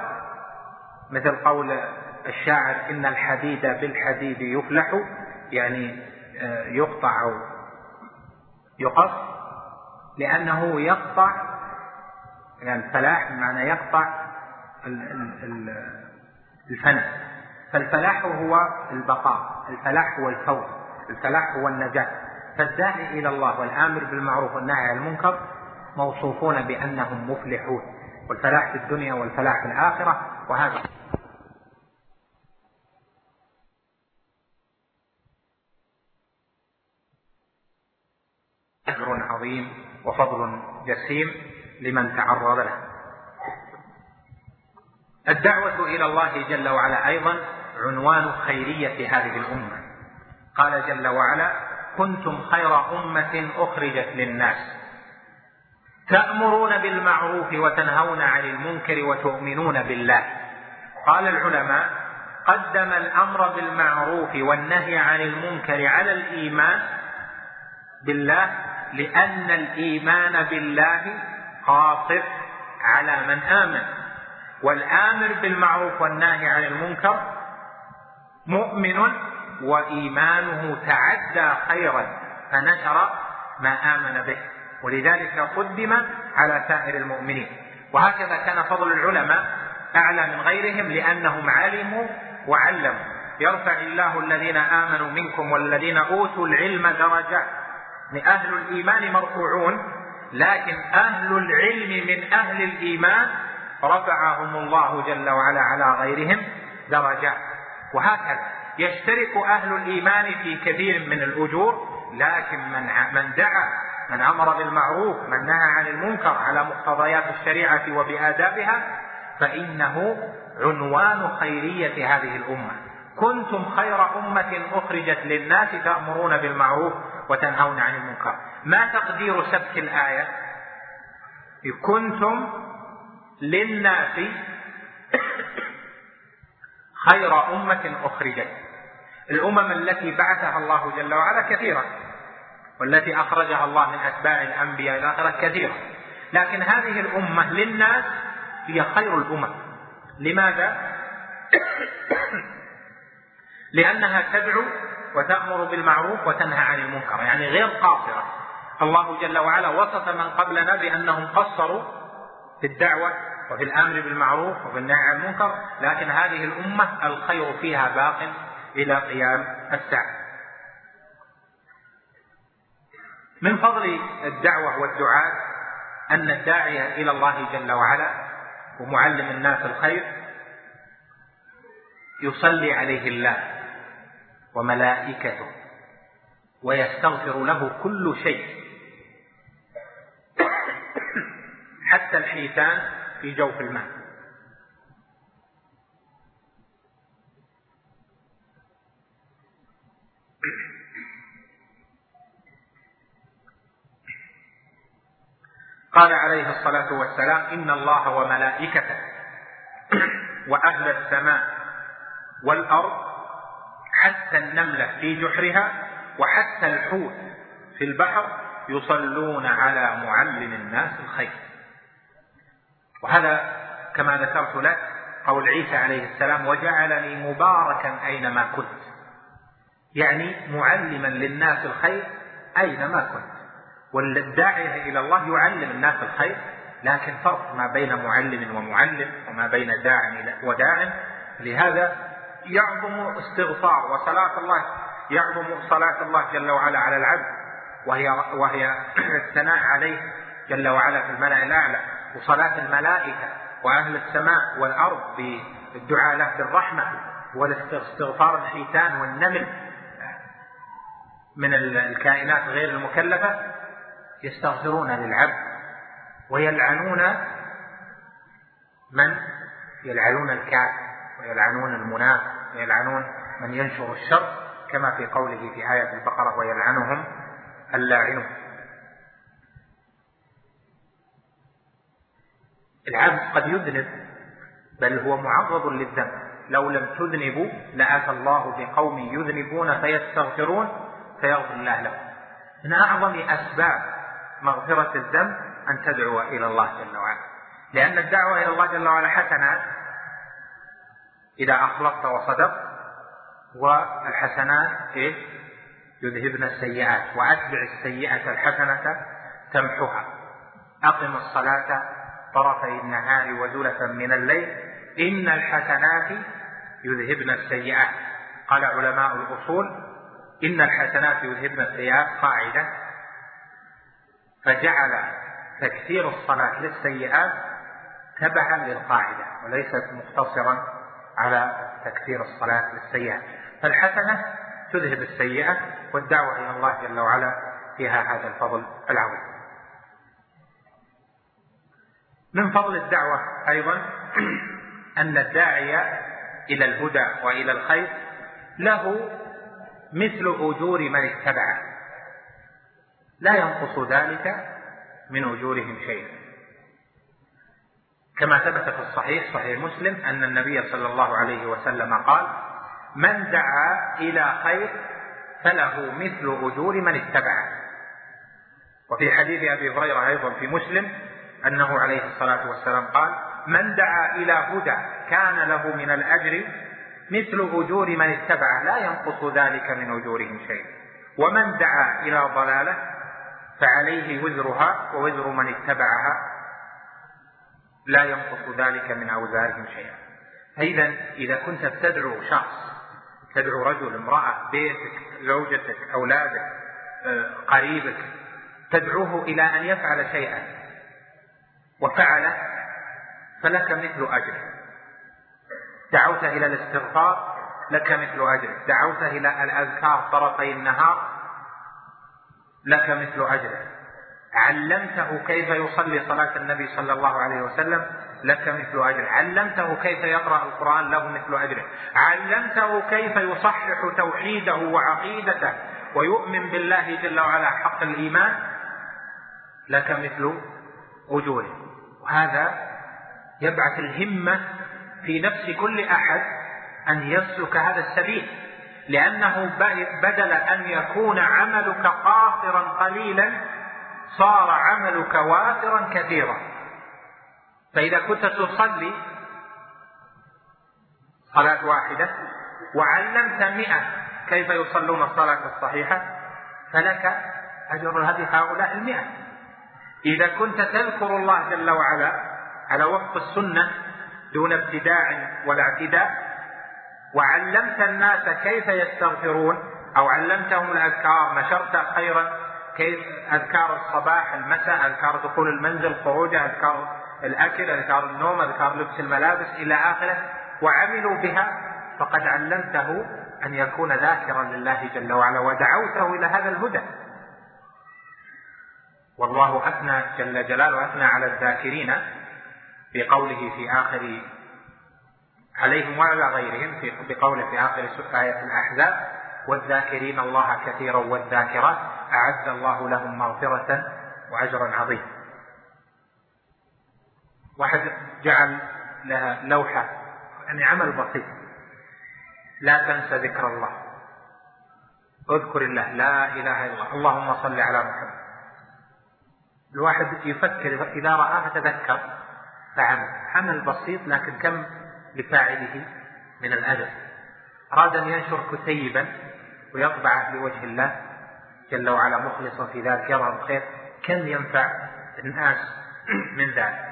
مثل قول الشاعر إن الحديد بالحديد يفلح يعني آه، يقطع أو يقص لأنه يقطع يعني الفلاح بمعنى يقطع الفن. فالفلاح هو البقاء الفلاح هو الفوز الفلاح هو النجاة. فالداعي إلى الله والآمر بالمعروف والنهي عن المنكر موصوفون بأنهم مفلحون. والفلاح في الدنيا والفلاح في الآخرة وهذا. أجر عظيم وفضل جسيم لمن تعرض له. الدعوة إلى الله جل وعلا أيضا عنوان خيرية هذه الأمة. قال جل وعلا كنتم خير أمة أخرجت للناس. تأمرون بالمعروف وتنهون عن المنكر وتؤمنون بالله. قال العلماء قدم الأمر بالمعروف والنهي عن المنكر على الإيمان بالله لأن الإيمان بالله قاصر على من آمن. والآمر بالمعروف والنهي عن المنكر مؤمن وإيمانه تعدى خيرا فنشر ما آمن به. ولذلك قدم على سائر المؤمنين. وهكذا كان فضل العلماء أعلى من غيرهم لأنهم علموا وعلموا. يرفع الله الذين آمنوا منكم والذين أوتوا العلم درجات. أهل الإيمان مرفوعون لكن أهل العلم من أهل الإيمان رفعهم الله جل وعلا على غيرهم درجات. وهكذا يشترك أهل الإيمان في كثير من الأجور لكن من من دعا من أمر بالمعروف من نهى عن المنكر على مقتضيات الشريعة وبآدابها فإنه عنوان خيرية هذه الأمة. كنتم خير أمة أخرجت للناس تأمرون بالمعروف وتنهون عن المنكر. ما تقدير سبك الآية؟ كنتم للناس خير أمة أخرجت. الأمم التي بعثها الله جل وعلا كثيرة. والتي أخرجها الله من أتباع الأنبياء إلى آخره كثيرة. لكن هذه الأمة للناس هي خير الأمم لماذا؟ لأنها تدعو وتأمر بالمعروف وتنهى عن المنكر يعني غير قاصرة. الله جل وعلا وصف من قبلنا بأنهم قصروا في الدعوة وفي الأمر بالمعروف وفي النهي عن المنكر لكن هذه الأمة الخير فيها باق إلى قيام الساعة. من فضل الدعوة والدعاء أن الداعية إلى الله جل وعلا ومعلم الناس الخير يصلي عليه الله وملائكته ويستغفر له كل شيء حتى الحيتان في جوف الماء. قال عليه الصلاة والسلام إن الله وملائكته وأهل السماء والأرض حتى النملة في جحرها وحتى الحوت في البحر يصلون على معلم الناس الخير. وهذا كما ذكرت لك قول عيسى عليه السلام وجعلني مباركا أينما كنت. يعني معلما للناس الخير أينما كنت. والداعية إلى الله يعلم الناس الخير لكن فرق ما بين معلم ومعلم وما بين داع وداع. لهذا يعظم استغفار وصلاة الله يعظم صلاة الله جل وعلا على العبد وهي وهي الثناء عليه جل وعلا في الملأ الأعلى. وصلاة الملائكة وأهل السماء والأرض بالدعاء له بالرحمة والاستغفار الحيتان والنمل من الكائنات غير المكلفة. يستغفرون للعبد ويلعنون من؟ يلعنون الكافر ويلعنون المنافق ويلعنون من ينشر الشر كما في قوله في آية البقرة ويلعنهم اللاعنون. العبد قد يذنب بل هو معرض للذنب. لو لم تذنبوا لأتى الله بقوم يذنبون فيستغفرون فيغفر الله لهم. من أعظم أسباب مغفرة الذنب أن تدعو إلى الله جل وعلا. لأن الدعوة إلى الله جل وعلا حسنات إذا أخلصت وصدقت والحسنات إيه؟ يذهبن السيئات وأتبع السيئة الحسنة تمحها أقم الصلاة طرفي النهار وزلفا من الليل إن الحسنات يذهبن السيئات. قال علماء الأصول إن الحسنات يذهبن السيئات قاعدة. فجعل تكثير الصلاة للسيئات تبعا للقاعدة وليست مقتصرا على تكثير الصلاة للسيئات. فالحسنة تذهب السيئة والدعوة إلى الله جل وعلا فيها هذا الفضل العظيم. من فضل الدعوة أيضا أن الداعي إلى الهدى وإلى الخير له مثل أجور من اتبعه. لا ينقص ذلك من أجورهم شيئا. كما ثبت في الصحيح صحيح مسلم أن النبي صلى الله عليه وسلم قال من دعا إلى خير فله مثل أجور من اتبعه. وفي حديث أبي هريرة أيضا في مسلم أنه عليه الصلاة والسلام قال من دعا إلى هدى كان له من الأجر مثل أجور من اتبعه. لا ينقص ذلك من أجورهم شيء ومن دعا إلى ضلالة فعليه وزرها ووزر من اتبعها لا ينقص ذلك من أوزارهم شيئا. فإذا إذا كنت تدعو شخص تدعو رجل امرأة بيتك زوجتك أولادك آه، قريبك تدعوه إلى أن يفعل شيئا وفعله فلك مثل أجره دعوت إلى الاستغفار لك مثل أجره دعوت إلى الأذكار طرفي النهار لك مثل أجره علمته كيف يصلي صلاة النبي صلى الله عليه وسلم؟ لك مثل أجره علمته كيف يقرأ القرآن؟ له مثل أجره علمته كيف يصحح توحيده وعقيدته ويؤمن بالله جل وعلا حق الإيمان؟ لك مثل أجوره وهذا يبعث الهمة في نفس كل أحد أن يسلك هذا السبيل. لأنه بدل أن يكون عملك قاصرا قليلا صار عملك وافرا كثيرا. فإذا كنت تصلي صلاة واحدة وعلمت مئة كيف يصلون الصلاة الصحيحة فلك أجر هذه هؤلاء المئة. إذا كنت تذكر الله جل وعلا على وفق السنة دون ابتداع ولا اعتداء وعلمت الناس كيف يستغفرون أو علمتهم الأذكار نشرت خيرا كيف أذكار الصباح المساء أذكار دخول المنزل خروجه أذكار الأكل أذكار النوم أذكار لبس الملابس إلى آخره وعملوا بها فقد علمته أن يكون ذاكرا لله جل وعلا ودعوته إلى هذا الهدى. والله أثنى جل جلاله أثنى على الذاكرين في قوله في آخر عليهم وعلى غيرهم في بقوله في آخر آية الأحزاب والذاكرين الله كثيرا والذاكرات أعد الله لهم مغفرة وأجرا عظيما واحد جعل لها لوحة يعني عمل بسيط. لا تنسى ذكر الله. اذكر الله. لا إله إلا الله. اللهم صل على محمد. الواحد يفكر إذا رآه تذكر فعمل. عمل بسيط لكن كم لفاعله من الأجر أراد أن ينشر كتيبا ويطبعه لوجه الله جل وعلا مخلصا في ذلك يرى الخير. كم ينفع الناس من ذلك؟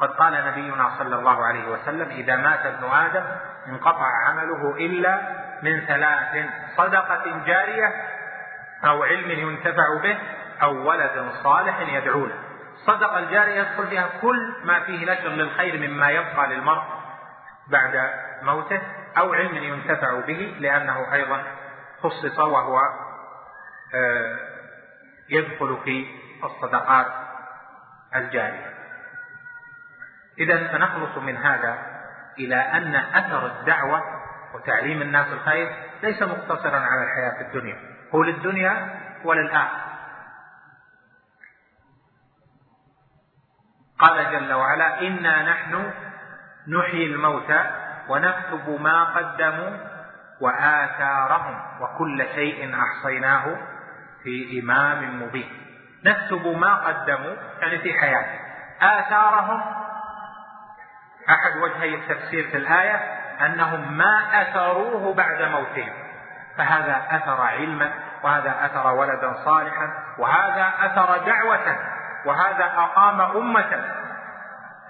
قد قال نبينا صلى الله عليه وسلم إذا مات ابن آدم انقطع عمله إلا من ثلاث صدقة جارية أو علم ينتفع به أو ولد صالح يدعو له الصدقة الجارية يدخل فيها كل ما فيه نشر للخير مما يبقى للمرء. بعد موته أو علم ينتفع به لأنه أيضا خصص وهو آه، يدخل في الصدقات الجارية. إذا سنخلص من هذا إلى أن أثر الدعوة وتعليم الناس الخير ليس مقتصرا على الحياة الدنيا هو للدنيا وللآخرة. قال جل وعلا إنا نحن نحيي الموتى ونكتب ما قدموا وآثارهم وكل شيء أحصيناه في إمام مبين. نكتب ما قدموا يعني في حياته آثارهم أحد وجهي التفسير في الآية أنهم ما أثروه بعد موتهم. فهذا أثر علما وهذا أثر ولدا صالحا وهذا أثر دعوة وهذا أقام أمة.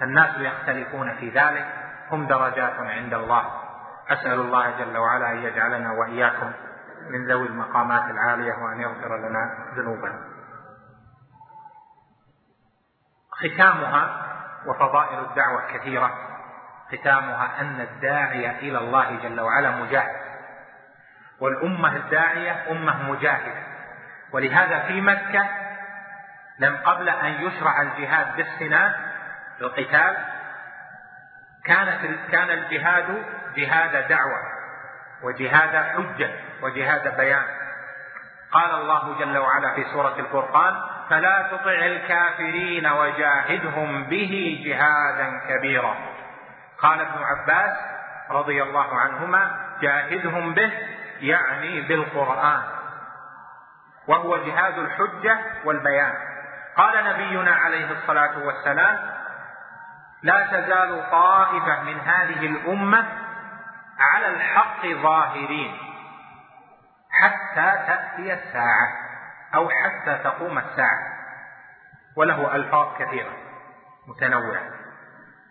الناس يختلفون في ذلك هم درجات عند الله. أسأل الله جل وعلا أن يجعلنا وإياكم من ذوي المقامات العالية وأن يغفر لنا ذنوبنا. ختامها وفضائل الدعوة كثيرة. ختامها أن الداعية إلى الله جل وعلا مجاهد. والأمة الداعية أمة مجاهدة. ولهذا في مكة لم قبل أن يشرع الجهاد بالسنان القتال كانت كان الجهاد جهاد دعوة وجهاد حجة وجهاد بيان. قال الله جل وعلا في سورة الفرقان فلا تطع الكافرين وجاهدهم به جهادا كبيرا. قال ابن عباس رضي الله عنهما جاهدهم به يعني بالقرآن. وهو جهاد الحجة والبيان. قال نبينا عليه الصلاة والسلام لا تزال طائفة من هذه الأمة على الحق ظاهرين حتى تأتي الساعة أو حتى تقوم الساعة. وله ألفاظ كثيرة متنوعة.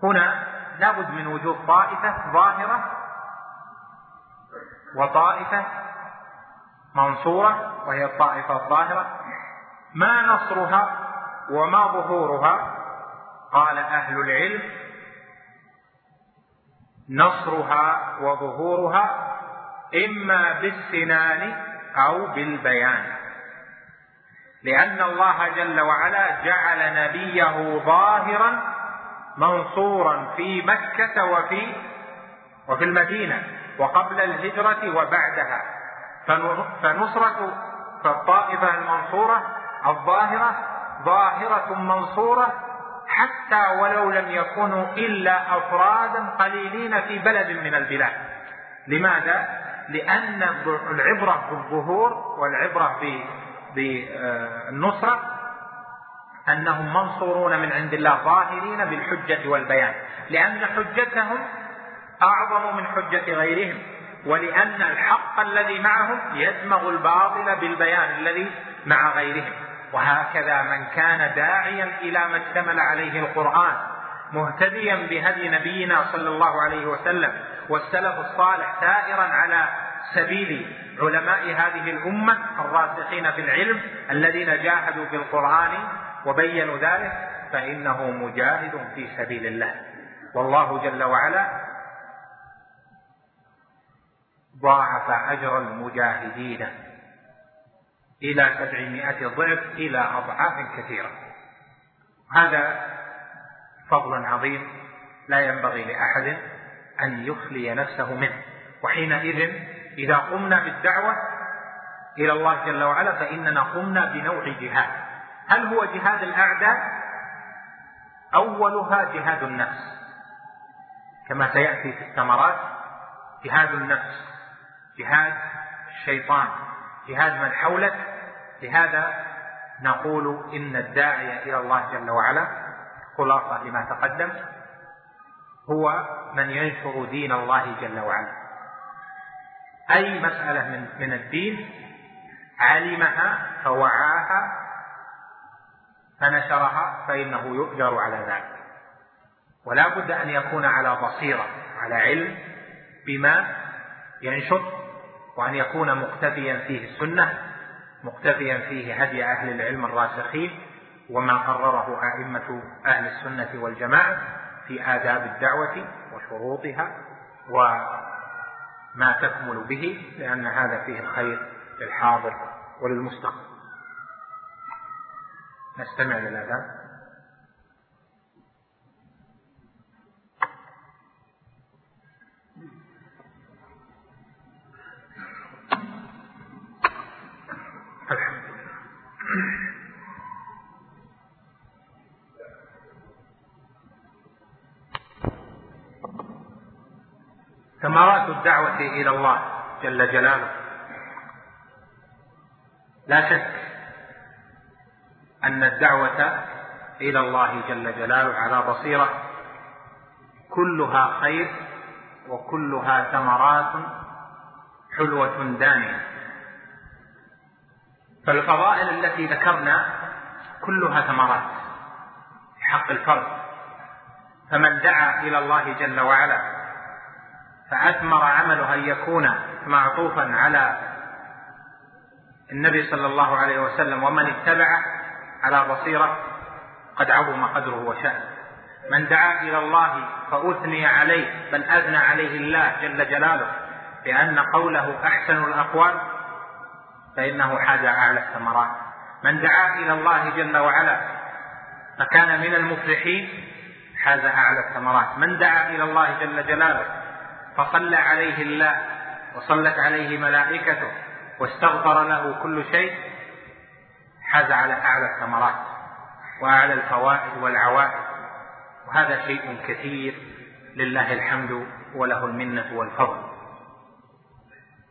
هنا لابد من وجود طائفة ظاهرة وطائفة منصورة وهي الطائفة الظاهرة. ما نصرها وما ظهورها قال أهل العلم نصرها وظهورها إما بالسنان أو بالبيان. لأن الله جل وعلا جعل نبيه ظاهرا منصورا في مكة وفي وفي المدينة وقبل الهجرة وبعدها. فنصرة فالطائفة المنصورة الظاهرة ظاهرة منصورة حتى ولو لم يكونوا إلا أفرادا قليلين في بلد من البلاد. لماذا؟ لأن العبرة بالظهور والعبرة بالنصرة أنهم منصورون من عند الله ظاهرين بالحجة والبيان. لأن حجتهم أعظم من حجة غيرهم ولأن الحق الذي معهم يدمغ الباطل بالبيان الذي مع غيرهم. وهكذا من كان داعيا إلى ما اشتمل عليه القرآن مهتديا بهدي نبينا صلى الله عليه وسلم والسلف الصالح سائرا على سبيل علماء هذه الأمة الراسخين في العلم الذين جاهدوا بالقرآن وبينوا ذلك فإنه مجاهد في سبيل الله. والله جل وعلا ضاعف أجر المجاهدين. إلى سبعمائة ضعف إلى أضعاف كثيرة. هذا فضل عظيم لا ينبغي لأحد أن يخلي نفسه منه. وحينئذ إذا قمنا بالدعوة إلى الله جل وعلا فإننا قمنا بنوع جهاد. هل هو جهاد الأعداء؟ أولها جهاد النفس. كما سيأتي في الثمرات جهاد النفس جهاد الشيطان جهاد من حولك لهذا نقول إن الداعية إلى الله جل وعلا خلاصة لما تقدم هو من ينشر دين الله جل وعلا. أي مسألة من, من الدين علمها فوعاها فنشرها فإنه يؤجر على ذلك. ولا بد أن يكون على بصيرة على علم بما ينشر وأن يكون مقتفيا فيه السنة مقتفيا فيه هدي أهل العلم الراسخين وما قرره أئمة أهل السنة والجماعة في آداب الدعوة وشروطها وما تكمل به لأن هذا فيه الخير للحاضر وللمستقبل. نستمع للأذان ثمرات الدعوة إلى الله جل جلاله. لا شك أن الدعوة إلى الله جل جلاله على بصيرة كلها خير وكلها ثمرات حلوة دانية. فالفضائل التي ذكرنا كلها ثمرات في حق الفرد. فمن دعا إلى الله جل وعلا فأثمر عمله أن يكون معطوفا على النبي صلى الله عليه وسلم ومن اتبعه على بصيرة قد عظم قدره وشأنه. من دعا إلى الله فأثني عليه بل أثنى عليه الله جل جلاله بأن قوله أحسن الأقوال فإنه حاز أعلى الثمرات. من دعا إلى الله جل وعلا فكان من المفلحين حاز أعلى الثمرات. من دعا إلى الله جل جلاله فصلى عليه الله وصلت عليه ملائكته واستغفر له كل شيء حاز على أعلى الثمرات وأعلى الفوائد والعوائد. وهذا شيء كثير لله الحمد وله المنة والفضل.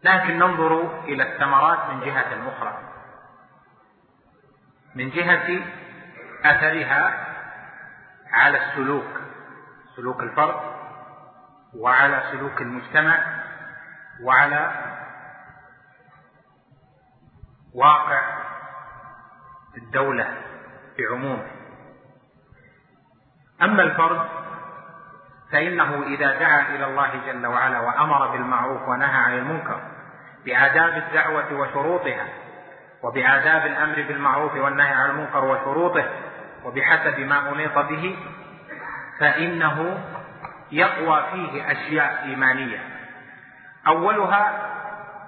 لكن ننظر إلى الثمرات من جهة أخرى. من جهة أثرها على السلوك سلوك الفرد. وعلى سلوك المجتمع وعلى واقع الدولة بعمومه. أما الفرد فإنه إذا دعا إلى الله جل وعلا وأمر بالمعروف ونهى عن المنكر بآداب الدعوة وشروطها وبآداب الأمر بالمعروف والنهي عن المنكر وشروطه وبحسب ما أنيط به فإنه يقوى فيه أشياء إيمانية. أولها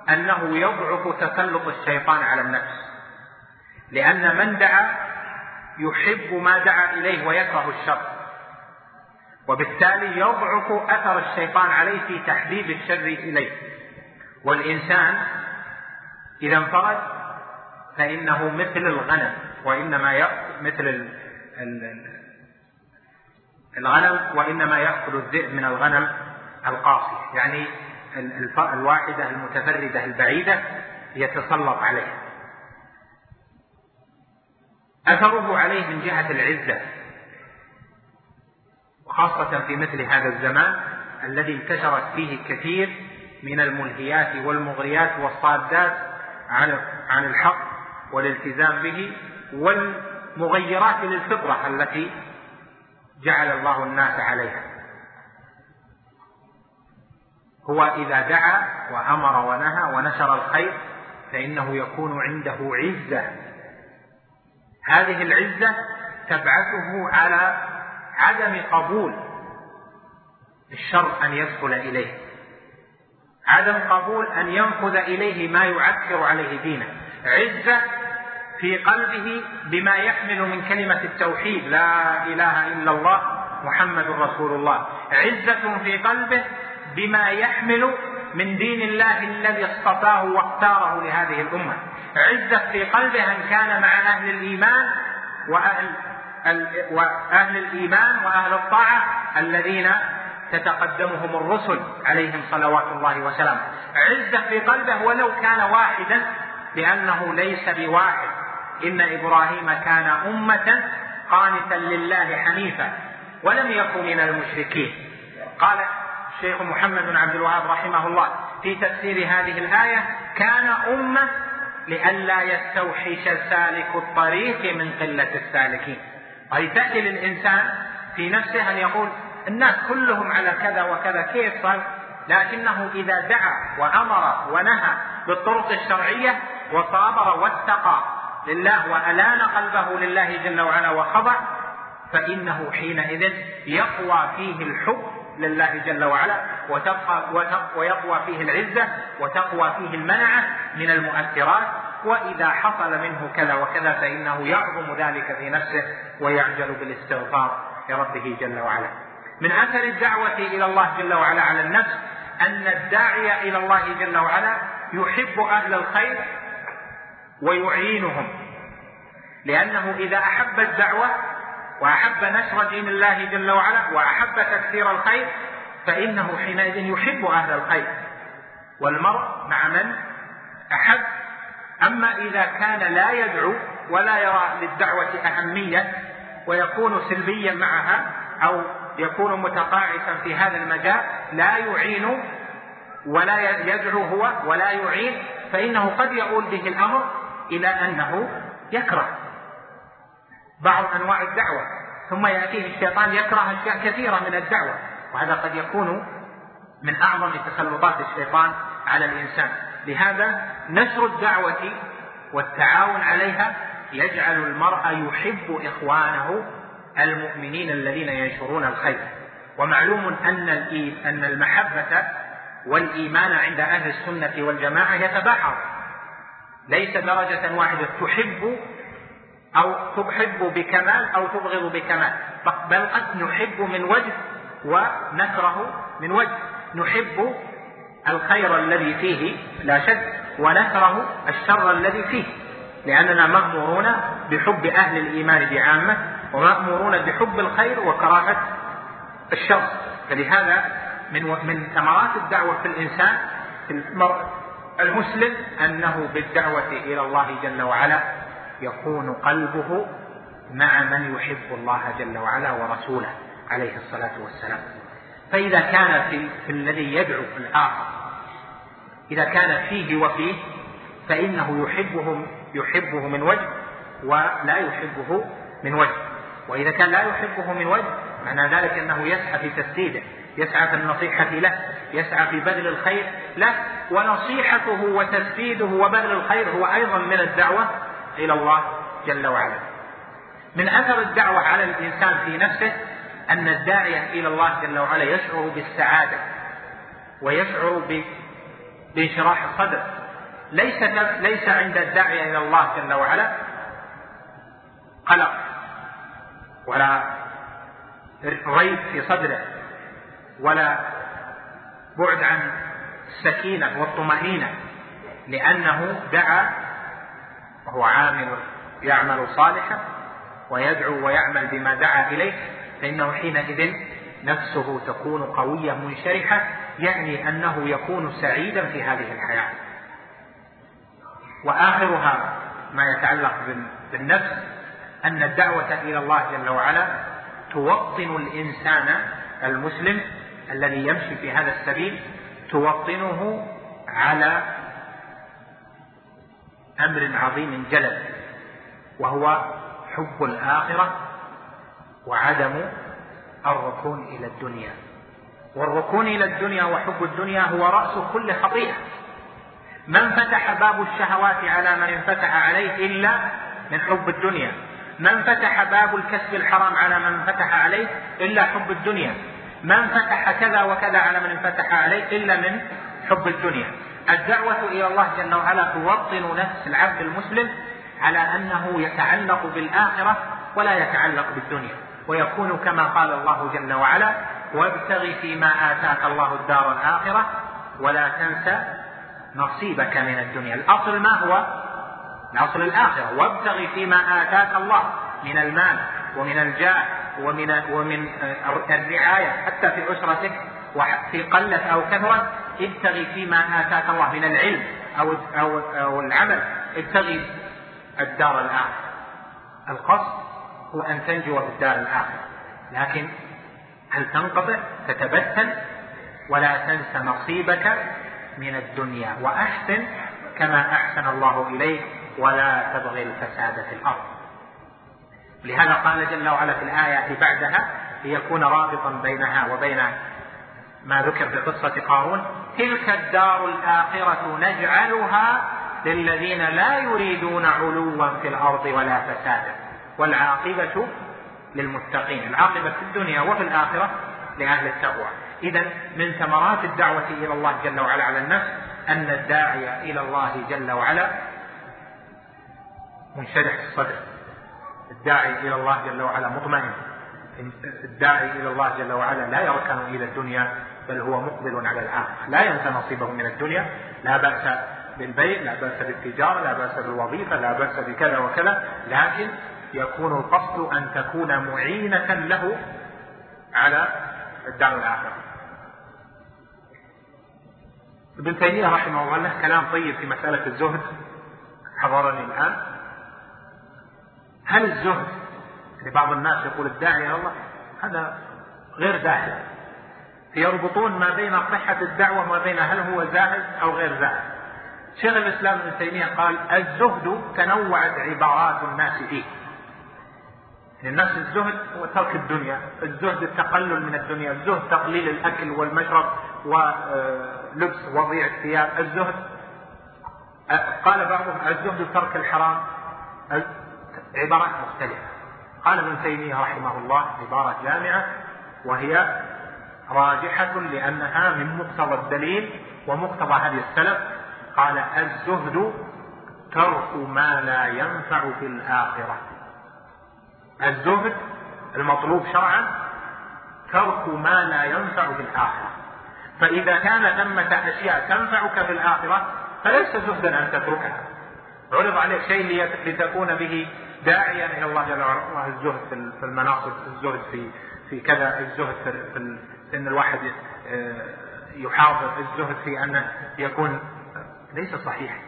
أنه يضعف تسلط الشيطان على النفس. لأن من دعا يحب ما دعا إليه ويكره الشر. وبالتالي يضعف أثر الشيطان عليه في تحبيب الشر إليه. والإنسان إذا انفرد فإنه مثل الغنم وإنما مثل الغنم وإنما يأكل الذئب من الغنم القاصية يعني الواحدة المتفردة البعيدة يتسلط عليها. أثره عليه من جهة العزة وخاصة في مثل هذا الزمان الذي انتشرت فيه كثير من الملهيات والمغريات والصادات عن عن الحق والالتزام به والمغيرات للفطرة التي جعل الله الناس عليها. هو إذا دعا وأمر ونهى ونشر الخير فإنه يكون عنده عزة. هذه العزة تبعثه على عدم قبول الشر أن يدخل إليه. عدم قبول أن ينفذ إليه ما يعكر عليه دينه. عزة في قلبه بما يحمل من كلمة التوحيد. لا إله إلا الله محمد رسول الله. عزة في قلبه بما يحمل من دين الله الذي اصطفاه واختاره لهذه الأمة. عزة في قلبه أن كان مع أهل الإيمان وأهل وأهل الإيمان وأهل الطاعة الذين تتقدمهم الرسل عليهم صلوات الله وسلامه. عزة في قلبه ولو كان واحدا لأنه ليس بواحد. إن إبراهيم كان أمة قانتا لله حنيفا ولم يكن من المشركين. قال الشيخ محمد بن عبد الوهاب رحمه الله في تفسير هذه الآية كان أمة لئلا يستوحش سالك الطريق من قلة السالكين. أي تأتي للإنسان في نفسه أن يقول الناس كلهم على كذا وكذا كيف صار؟ لكنه إذا دعا وأمر ونهى بالطرق الشرعية وصابر واتقى لله وألان قلبه لله جل وعلا وخضع فإنه حينئذ يقوى فيه الحب لله جل وعلا وتبقى ويقوى فيه العزة وتقوى فيه المنعة من المؤثرات وإذا حصل منه كذا وكذا فإنه يعظم ذلك في نفسه ويعجل بالاستغفار لربه جل وعلا. من أثر الدعوة إلى الله جل وعلا على النفس أن الداعي إلى الله جل وعلا يحب أهل الخير ويعينهم. لأنه إذا أحب الدعوة وأحب نشر دين الله جل وعلا وأحب تكثير الخير فإنه حينئذ يحب أهل الخير. والمرء مع من؟ أحب. أما إذا كان لا يدعو ولا يرى للدعوة أهمية ويكون سلبيا معها أو يكون متقاعسا في هذا المجال لا يعين ولا يدعو هو ولا يعين فإنه قد يؤول به الأمر إلى أنه يكره بعض أنواع الدعوة ثم يأتيه الشيطان يكره أشياء كثيرة من الدعوة وهذا قد يكون من أعظم تسلطات الشيطان على الإنسان. لهذا نشر الدعوة والتعاون عليها يجعل المرء يحب إخوانه المؤمنين الذين ينشرون الخير. ومعلوم أن أن المحبة والإيمان عند أهل السنة والجماعة يتباحر. ليس درجة واحدة. تحب أو تحب بكمال أو تبغض بكمال. بل قد نحب من وجه ونكره من وجه. نحب الخير الذي فيه لا شك ونكره الشر الذي فيه. لأننا مأمورون بحب أهل الإيمان بعامة ومأمورون بحب الخير وكراهة الشر. فلهذا من من ثمرات الدعوة في الإنسان في المرء المسلم أنه بالدعوة إلى الله جل وعلا يكون قلبه مع من يحب الله جل وعلا ورسوله عليه الصلاة والسلام. فإذا كان في, في الذي يدعو في الآخر إذا كان فيه وفيه فإنه يحبه يحبه من وجه ولا يحبه من وجه. وإذا كان لا يحبه من وجه معنى ذلك أنه يسعى في تسديده. يسعى في النصيحة له يسعى في بذل الخير له ونصيحته وتسديده وبذل الخير هو أيضا من الدعوة إلى الله جل وعلا. من أثر الدعوة على الإنسان في نفسه أن الداعية إلى الله جل وعلا يشعر بالسعادة ويشعر بانشراح الصدر. ليس ليس عند الداعية إلى الله جل وعلا قلق ولا ريب في صدره. ولا بعد عن السكينة والطمأنينة لأنه دعا وهو عامل يعمل صالحا ويدعو ويعمل بما دعا إليه فإنه حينئذ نفسه تكون قوية منشرحة يعني أنه يكون سعيدا في هذه الحياة. وآخرها ما يتعلق بالنفس أن الدعوة إلى الله جل وعلا توطن الإنسان المسلم الذي يمشي في هذا السبيل توطنه على أمر عظيم جلل وهو حب الآخرة وعدم الركون إلى الدنيا. والركون إلى الدنيا وحب الدنيا هو رأس كل خطيئة. من فتح باب الشهوات على من انفتح عليه إلا من حب الدنيا. من فتح باب الكسب الحرام على من انفتح عليه إلا حب الدنيا. من فتح كذا وكذا على من انفتح عليه إلا من حب الدنيا. الدعوة إلى الله جل وعلا توطن نفس العبد المسلم على أنه يتعلق بالآخرة ولا يتعلق بالدنيا. ويكون كما قال الله جل وعلا وابتغ فيما آتاك الله الدار الآخرة ولا تنس نصيبك من الدنيا. الأصل ما هو؟ الأصل الآخرة. وابتغ فيما آتاك الله من المال ومن الجاه ومن ومن الرعاية حتى في أسرتك وفي قلة أو كثرة ابتغي فيما آتاك الله من العلم أو أو أو العمل. ابتغي الدار الآخرة. القصد هو أن تنجو في الدار الآخرة. لكن هل تنقطع؟ تتبتل. ولا تنس نصيبك من الدنيا. وأحسن كما أحسن الله إليك. ولا تبغي الفساد في الأرض. لهذا قال جل وعلا في الآية بعدها ليكون رابطا بينها وبين ما ذكر في قصة قارون تلك الدار الآخرة نجعلها للذين لا يريدون علوا في الأرض ولا فسادا والعاقبة للمتقين العاقبة في الدنيا وفي الآخرة لأهل التقوى. إذا من ثمرات الدعوة إلى الله جل وعلا على النفس أن الداعي إلى الله جل وعلا منشرح الصدر. الداعي إلى الله جل وعلا مطمئن. الداعي إلى الله جل وعلا لا يركن إلى الدنيا بل هو مقبل على الآخرة. لا ينسى نصيبه من الدنيا. لا بأس بالبيع لا بأس بالتجارة لا بأس بالوظيفة لا بأس بكذا وكذا. لكن يكون القصد أن تكون معينة له على الدار الآخرة. ابن تيمية رحمه الله له كلام طيب في مسألة الزهد. حضرني الآن. هل الزهد لبعض الناس يقول الداعي إلى الله هذا غير داعي. يربطون ما بين صحة الدعوة وما بين هل هو زاهد أو غير زاهد. شيخ الإسلام ابن تيمية قال الزهد تنوعت عبارات الناس فيه. الناس الزهد هو ترك الدنيا الزهد التقلل من الدنيا الزهد تقليل الأكل والمشرب ولبس وضيع الثياب الزهد قال بعضهم الزهد ترك الحرام عبارات مختلفة. قال ابن تيمية رحمه الله عبارة جامعة وهي راجحة لأنها من مقتضى الدليل ومقتضى هدي السلف. قال الزهد ترك ما لا ينفع في الآخرة. الزهد المطلوب شرعا ترك ما لا ينفع في الآخرة. فإذا كان ثمة أشياء تنفعك في الآخرة فليس زهدا أن تتركها. عرض عليك شيء لتكون به داعيا إلى الله جل وعلا. الزهد في المناصب الزهد في في كذا الزهد في إن الواحد آه، يحافظ. الزهد في انه يكون ليس صحيح.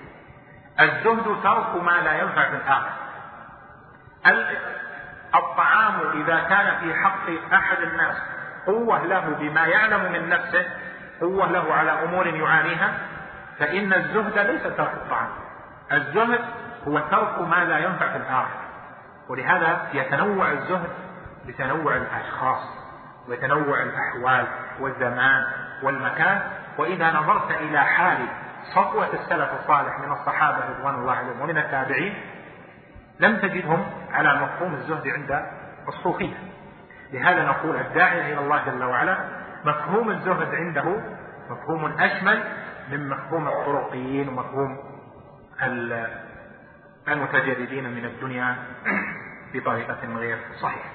الزهد ترك ما لا ينفع في الآخر. الطعام إذا كان في حق أحد الناس قوة له بما يعلم من نفسه قوة له على أمور يعانيها فإن الزهد ليس ترك الطعام. الزهد هو ترك ما لا ينفع في الآخر. ولهذا يتنوع الزهد بتنوع الأشخاص وتنوع الأحوال والزمان والمكان. وإذا نظرت إلى حال صفوة السلف الصالح من الصحابة رضوان الله عليهم ومن التابعين لم تجدهم على مفهوم الزهد عند الصوفية. لهذا نقول الداعي إلى الله جل وعلا مفهوم الزهد عنده مفهوم أشمل من مفهوم الطرقيين ومفهوم المتجردين من الدنيا بطريقة غير صحيحة.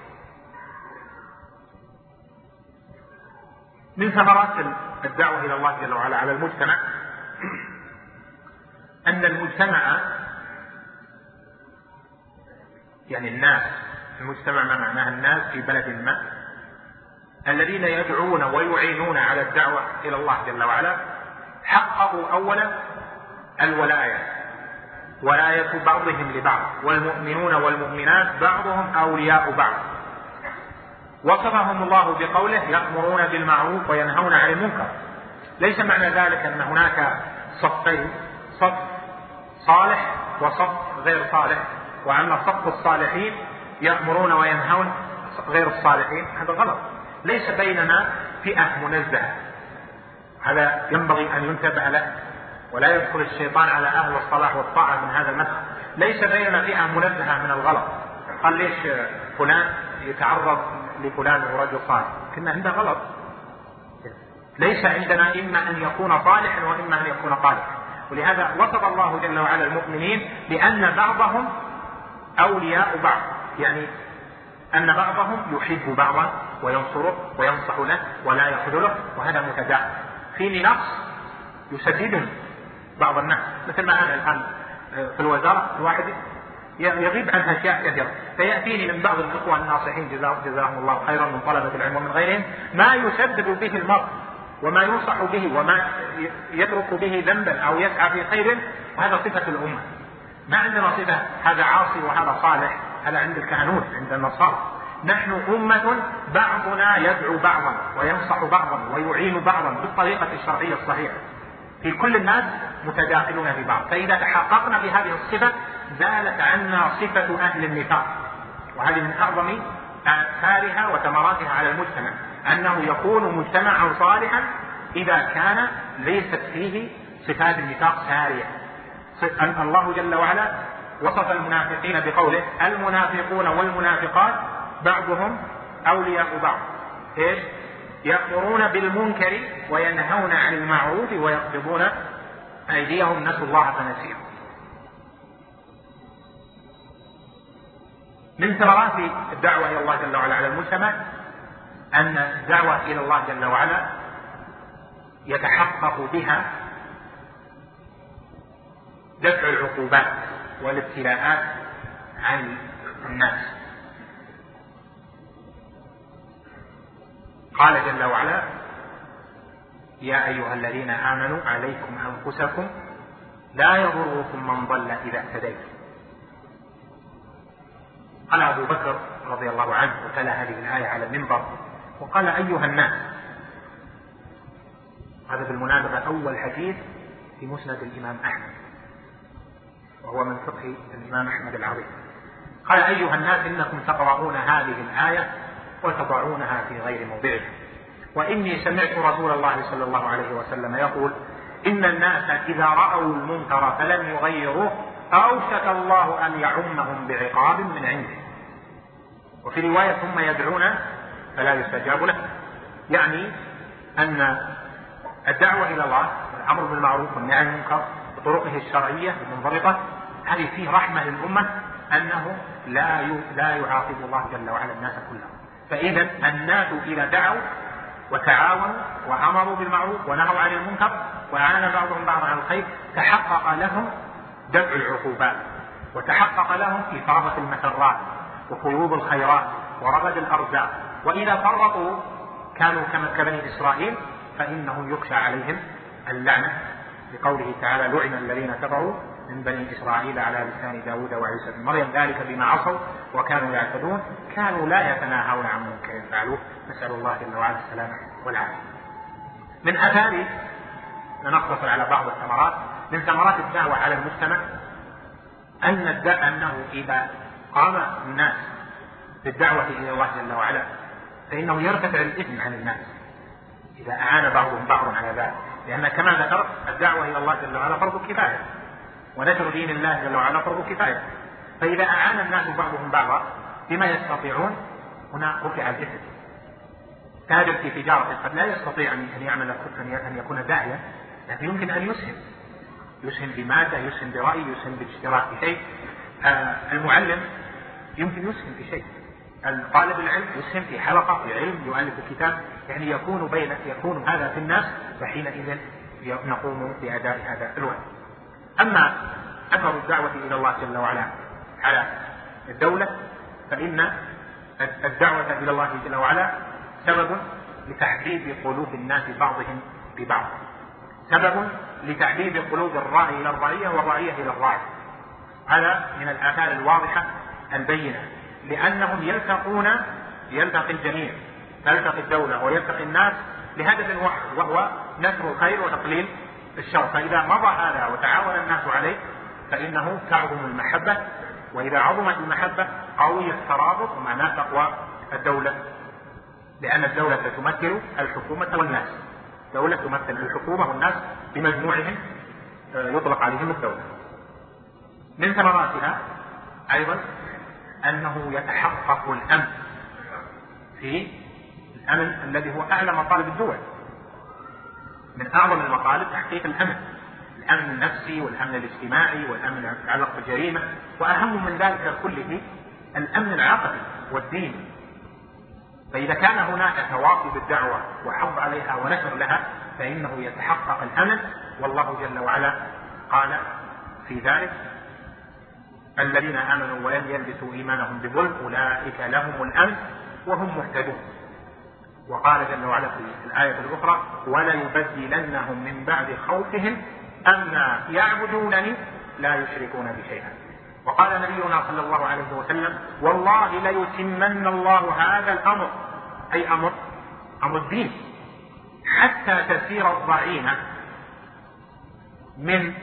من ثمرات الدعوة إلى الله جل وعلا على المجتمع أن المجتمع يعني الناس المجتمع ما معناه الناس في بلد ما الذين يدعون ويعينون على الدعوة إلى الله جل وعلا حققوا أولا الولاية. ولاية بعضهم لبعض والمؤمنون والمؤمنات بعضهم أولياء بعض. وصفهم الله بقوله يأمرون بالمعروف وينهون عن المنكر. ليس معنى ذلك أن هناك صفين صف صالح وصف غير صالح. وأن صف الصالحين يأمرون وينهون غير الصالحين هذا غلط. ليس بيننا فئة منزهة. هذا ينبغي أن ينتبه له ولا يدخل الشيطان على أهل الصلاح والطاعة من هذا المدخل ليس بيننا فئة منزهة من الغلط. قال ليش فلان يتعرض لفلان ورجل صالح؟ كنا هذا غلط. ليس عندنا إما أن يكون صالحا وإما أن يكون صالحا ولهذا وصف الله جل وعلا المؤمنين بأن بعضهم أولياء بعض. يعني أن بعضهم يحب بعضا وينصره وينصح له ولا يخذله وهذا متداعي فيني نقص يسددني. بعض الناس مثل ما أنا الآن في الوزارة الواحد يغيب عنها أشياء كثيرة. فيأتيني من بعض الإخوة الناصحين جزاهم الله خيرا من طلبة العلم ومن غيرهم ما يسدد به المرء وما ينصح به وما يترك به ذنبا أو يسعى في خير وهذا صفة الأمة. ما عندنا صفة هذا عاصي وهذا صالح هذا عند الكهنوت عند النصارى. نحن أمة بعضنا يدعو بعضا وينصح بعضا ويعين بعضا بالطريقة الشرعية الصحيحة. في كل الناس متداخلون في بعض. فإذا تحققنا بهذه الصفة زالت عنا صفة أهل النفاق. وهذه من أعظم آثارها وثمراتها على المجتمع. أنه يكون مجتمعا صالحا إذا كان ليست فيه صفات النفاق سارية. أن الله جل وعلا وصف المنافقين بقوله المنافقون والمنافقات بعضهم أولياء بعض. إيش؟ يأمرون بالمنكر وينهون عن المعروف ويقبضون أيديهم نسوا الله فنسيهم من ثمرات الدعوة إلى الله جل وعلا على المجتمع أن الدعوة إلى الله جل وعلا يتحقق بها دفع العقوبات والابتلاءات عن الناس. قال جل وعلا يا أيها الذين آمنوا عليكم أنفسكم لا يضركم من ضل إذا اهتديتم. قال أبو بكر رضي الله عنه وتلا هذه الآية على المنبر وقال أيها الناس هذا بالمناسبة أول حديث في مسند الإمام أحمد وهو من فقه الإمام أحمد العظيم. قال أيها الناس إنكم تقرؤون هذه الآية وتضعونها في غير موضعها. وإني سمعت رسول الله صلى الله عليه وسلم يقول إن الناس إذا رأوا المنكر فلم يغيروه أوشك الله أن يعمهم بعقاب من عنده. وفي رواية ثم يدعون فلا يستجاب له. يعني أن الدعوة إلى الله والأمر بالمعروف والنهي عن المنكر بطرقه الشرعية المنضبطة هذه فيه رحمة للأمة أنه لا لا يعاقب الله جل وعلا الناس كلهم. فإذا الناس إذا دعوا وتعاونوا وأمروا بالمعروف ونهوا عن المنكر وأعان بعضهم بعضا على الخير تحقق لهم دفع العقوبات وتحقق لهم إفاضة المسرات وفيوض الخيرات ورغد الأرزاق. وإذا فرطوا كانوا كما كبني إسرائيل فإنه يخشى عليهم اللعنة. لقوله تعالى لعن الذين كفروا من بني إسرائيل على لسان داود وعيسى بن مريم. ذلك بما عصوا وكانوا يعتدون. كانوا لا يتناهون عن منكر. فعلوه. نسأل الله جل وعلا السلامة والعافية. من آثار نقتصر على بعض الثمرات. من ثمرات الدعوة على المجتمع. أن أنه إذا قام الناس بالدعوة إلى الله جل وعلا فإنه يرتفع الإثم عن الناس. إذا أعان بعضهم بعضا على ذلك. لأن كما ذكرت الدعوة إلى الله جل وعلا فرض كفاية. ونشر دين الله جل وعلا فرض كفاية. فإذا أعان الناس بعضهم بعضا بما يستطيعون؟ هنا رفع الإثم. تاجر في تجارة قد لا يستطيع أن يعمل أن يكون داعيا لكن يمكن أن يسهم. يسهم بمادة يسهم برأي يسهم بالاشتراك في شيء آه المعلم يمكن يسهم في شيء. طالب العلم يسهم في حلقة في علم يؤلف كتاب. يعني يكون بين يكون هذا في الناس وحينئذ نقوم بأداء هذا الواجب أما أثر الدعوة إلى الله جل وعلا على الدولة فإن الدعوة إلى الله جل وعلا سبب لتحبيب قلوب الناس بعضهم ببعض. سبب لتحبيب قلوب الراعي إلى الرعية والرعية إلى الراعي هذا من الآثار الواضحة البينة لأنهم يلتقون يلتقي الجميع تلتقي الدولة ويلتقي الناس لهدف واحد وهو نشر الخير وتقليل الشر فإذا مضى هذا وتعاون الناس عليه فإنه تعظم المحبة وإذا عظمت المحبة قوي الترابط ومعناه تقوى الدولة لأن الدولة تمثل الحكومة والناس. دولة تمثل الحكومة والناس بمجموعهم آه، يطلق عليهم الدولة. من ثمراتها أيضا أنه يتحقق الأمن في الأمن الذي هو أعلى مطالب الدول. من أعظم المطالب تحقيق الأمن الأمن النفسي والأمن الاجتماعي والأمن المتعلق بالجريمة وأهم من ذلك كله الأمن العقدي والديني. فإذا كان هناك تواصي بالدعوة وحظ عليها ونشر لها فإنه يتحقق الأمن والله جل وعلا قال في ذلك الذين آمنوا ولم يلبسوا إيمانهم بظلم أولئك لهم الأمن وهم مهتدون. وقال جل وعلا في الآية الأخرى وليبدلنهم من بعد خوفهم أما يعبدونني لا يشركون بشيئا وقال نبينا صلى الله عليه وسلم والله ليتمن الله هذا الأمر. أي أمر أمر الدين. حتى تسير الضعينة من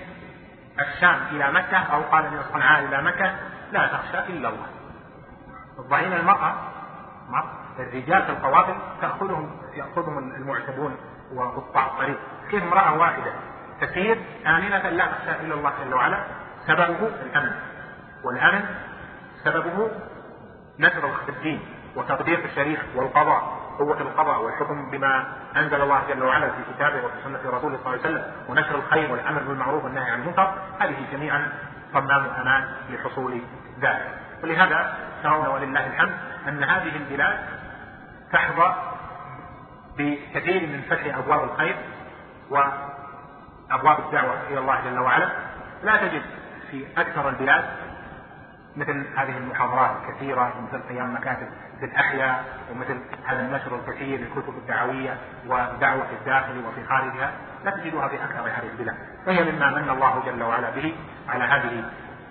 الشام إلى مكة أو قال من صنعاء إلى مكة لا تخشى إلا الله. الضعينة المرأة الرجال في القوافل تأخذهم يأخذهم المعتدون وقطاع الطريق. كيف امرأة واحدة تسير آمنة لا تخشى إلا الله جل وعلا؟ سببه الأمن. والأمن سببه نشر الدين وتقدير الشريعة والقضاء قوة القضاء والحكم بما أنزل الله جل وعلا في كتابه وفي سنة رسوله صلى الله عليه وسلم ونشر الخير والأمر بالمعروف والنهي عن المنكر. هذه جميعا صمام أمان لحصول ذلك. ولهذا ترون ولله الحمد أن هذه البلاد تحظى بكثير من فتح أبواب الخير وأبواب الدعوة إلى الله جل وعلا. لا تجد في أكثر البلاد مثل هذه المحاضرات الكثيرة ومثل قيام مكاتب في الأحياء ومثل هذا النشر الكثير للكتب الدعوية والدعوة في الداخل وفي خارجها. لا تجدها في أكثر هذه البلاد. فهي مما من الله جل وعلا به على هذه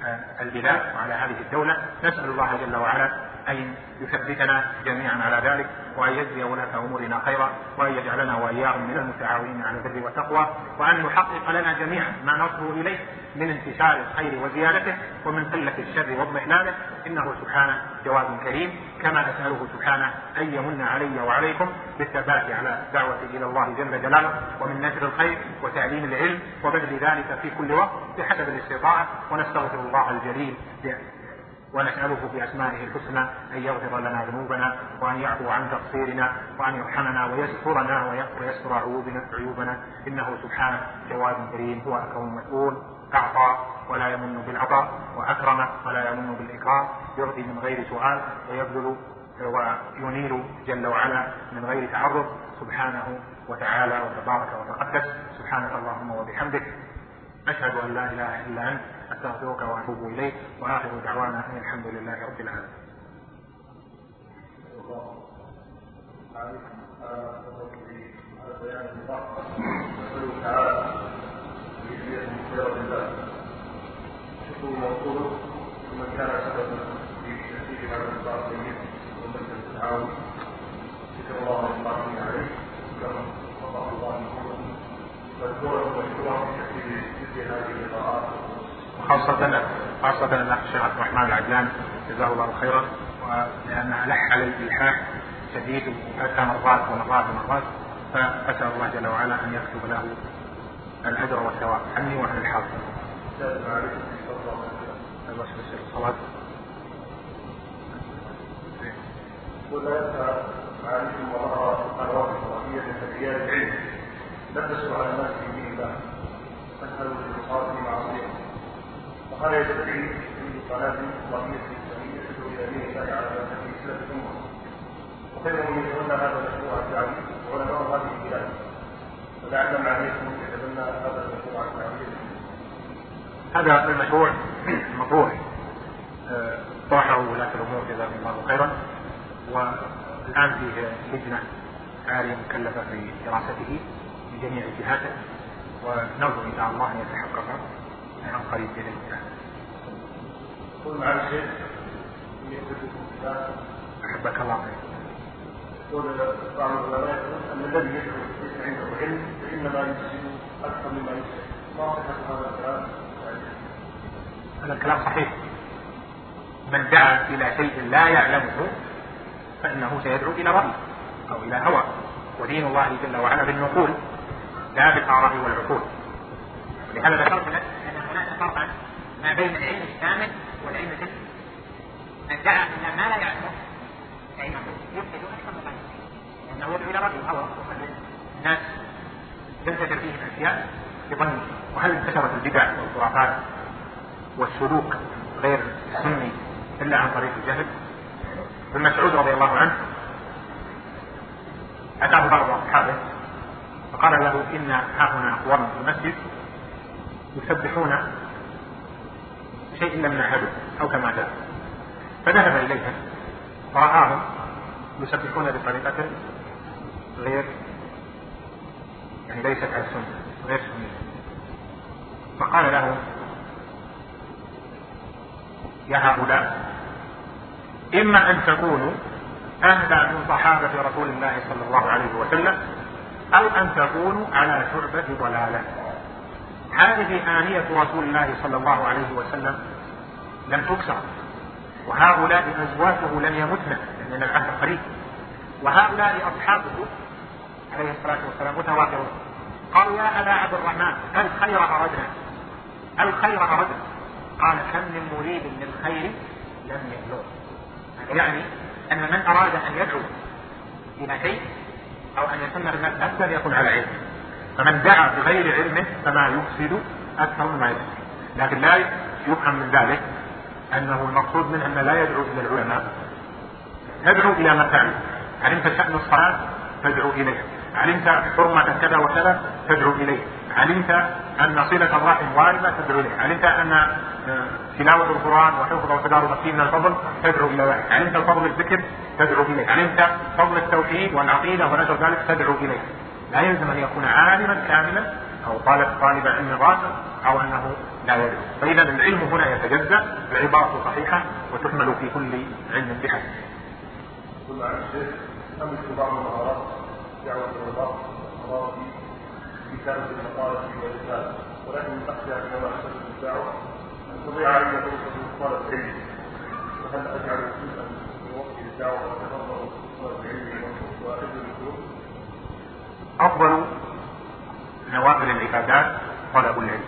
آه، البلاد وعلى هذه الدولة. نسأل الله جل وعلا أن يثبتنا جميعا على ذلك وأن يجزي ولاة أمورنا خيرا وأن يجعلنا وإياهم من المتعاونين على البر والتقوى وأن يحقق لنا جميعا ما نصبو إليه من انتشار الخير وزيادته ومن قلة الشر وإضمحلاله. إنه سبحانه جواد كريم كما أسأله سبحانه أن يمن علي وعليكم بالثبات على دعوة إلى الله جل جلاله ومن نشر الخير وتعليم العلم وبذل ذلك في كل وقت بحسب الاستطاعة ونستغفر الله الجليل. ونسأله بأسمائه الحسنى أن يغفر لنا ذنوبنا وأن يعفو عن تقصيرنا وأن يرحمنا ويسترنا ويستر عيوبنا, إنه سبحانه جواد كريم هو أكرم مسؤول أعطى ولا يمن بالعطاء وأكرم ولا يمن بالإكرام يعطي من غير سؤال ويبذل وينير جل وعلا من غير تعرض. سبحانه وتعالى وتبارك وتقدس. سبحانك اللهم وبحمدك. أشهد أن لا إله إلا أنت أستغفرك وأتوب إليك وآخر دعوانا أن الحمد لله رب العالمين. الله الله وخاصة خاصة الأخ الشيخ عبد الرحمن العجلان جزاه الله خيرا ولأن ألح على الإلحاح شديد وأتى مرات ومرات ومرات فأسأل الله جل وعلا أن يكتب له الأجر والثواب عني وعن الحاضر. الصلاة. ولا ينفع عليكم وظهر قنوات إسرائيلية لرجال العلم لبسوا على الناس في دين الله. فاسألوا في في معصية. وقال يستدعي في قناة إسرائيلية إسلامية تدعو إلى دين الله على في إسلام الأمة. وكلهم يدعون هذا المشروع الدعوي وعلماء هذه البلاد. ولعل معاليكم يتبنى هذا المشروع الدعوي هذا المشروع مطروح. طرحه ولاة الأمور جزاهم الله خيرا. والآن فيه لجنة عالية مكلفة في دراسته. من جميع جهاته ونرجو إن شاء الله أن يتحقق عن قريب بإذن الله. قل مع الشيخ أحبك الله خير. يقول بعض العلماء أن الذي ليس عنده علم فإنما يفسد أكثر مما يفسد. ما هذا الكلام؟ هذا الكلام صحيح. من دعا إلى شيء لا يعلمه فإنه سيدعو إلى رأي أو إلى هوى ودين الله جل وعلا بالنقول لا بالآراء والعقول. لهذا ذكرت لك أن هناك فرقا ما بين العلم الشامل والعلم الجزء من دعا إلى ما لا يعلمه فإنه يفسد أكثر من لأنه يدعو إلى رأي الهوى الناس. تنتشر فيهم أشياء بظن. وهل انتشرت البدع والخرافات والسلوك غير السني إلا عن طريق الجهل؟ ابن مسعود رضي الله عنه أتاه بعض أصحابه فقال له إن هنا أقواما في المسجد يسبحون شيء لم نعهده أو كما جاء. فذهب إليهم فرآهم يسبحون بطريقة غير يعني ليست على السنة غير سنية. فقال له يا هؤلاء إما أن تكونوا أهدى من صحابة رسول الله صلى الله عليه وسلم أو أن تكونوا على شعبة ضلالة. هذه آنية رسول الله صلى الله عليه وسلم لم تكسر. وهؤلاء أزواجه لم يمتن لأن العهد قريب وهؤلاء أصحابه عليه الصلاة والسلام متواترون قالوا يا أبا عبد الرحمن الخير أردنا؟ الخير أردنا؟ قال كم من مريد للخير لم يبلغ. يعني أن من أراد أن يدعو إلى شيء أو أن يسمى بالناس أكثر يكون على علم. فمن دعا بغير علمه فما يفسد أكثر مما يفسد. لكن لا يفهم من ذلك أنه المقصود منه أنه لا يدعو إلى العلماء. تدعو إلى ما تعلم علمت شأن الصلاة تدعو إليه علمت حرمة كذا وكذا تدعو إليه علمت أن صلة الرحم واردة تدعو إليه علمت أن آه، تلاوة القرآن وحفظ وتدارس فيه من الفضل تدعو إلى ذلك علمت فضل الذكر تدعو إليه. علمت فضل التوحيد والعقيدة ونشر ذلك تدعو إليه. لا يلزم أن يكون عالما كاملا أو طالب طالب علم راسخ أو أنه لا يدعو. فإذا العلم هنا يتجزأ العبارة صحيحة وتحمل في كل علم بحسب. كل عن الشيخ أمثل بعض المهارات دعوة الرباط في كتابة المقالة والرسالة ولكن من أخشى كما أحسن الدعوة أن تضيع علي فرصة طلب العلم. وهل أجعل جزءا من وقت الدعوة وأتفرغ طلب العلم وأجل الكتب أفضل نوافل العبادات طلب العلم.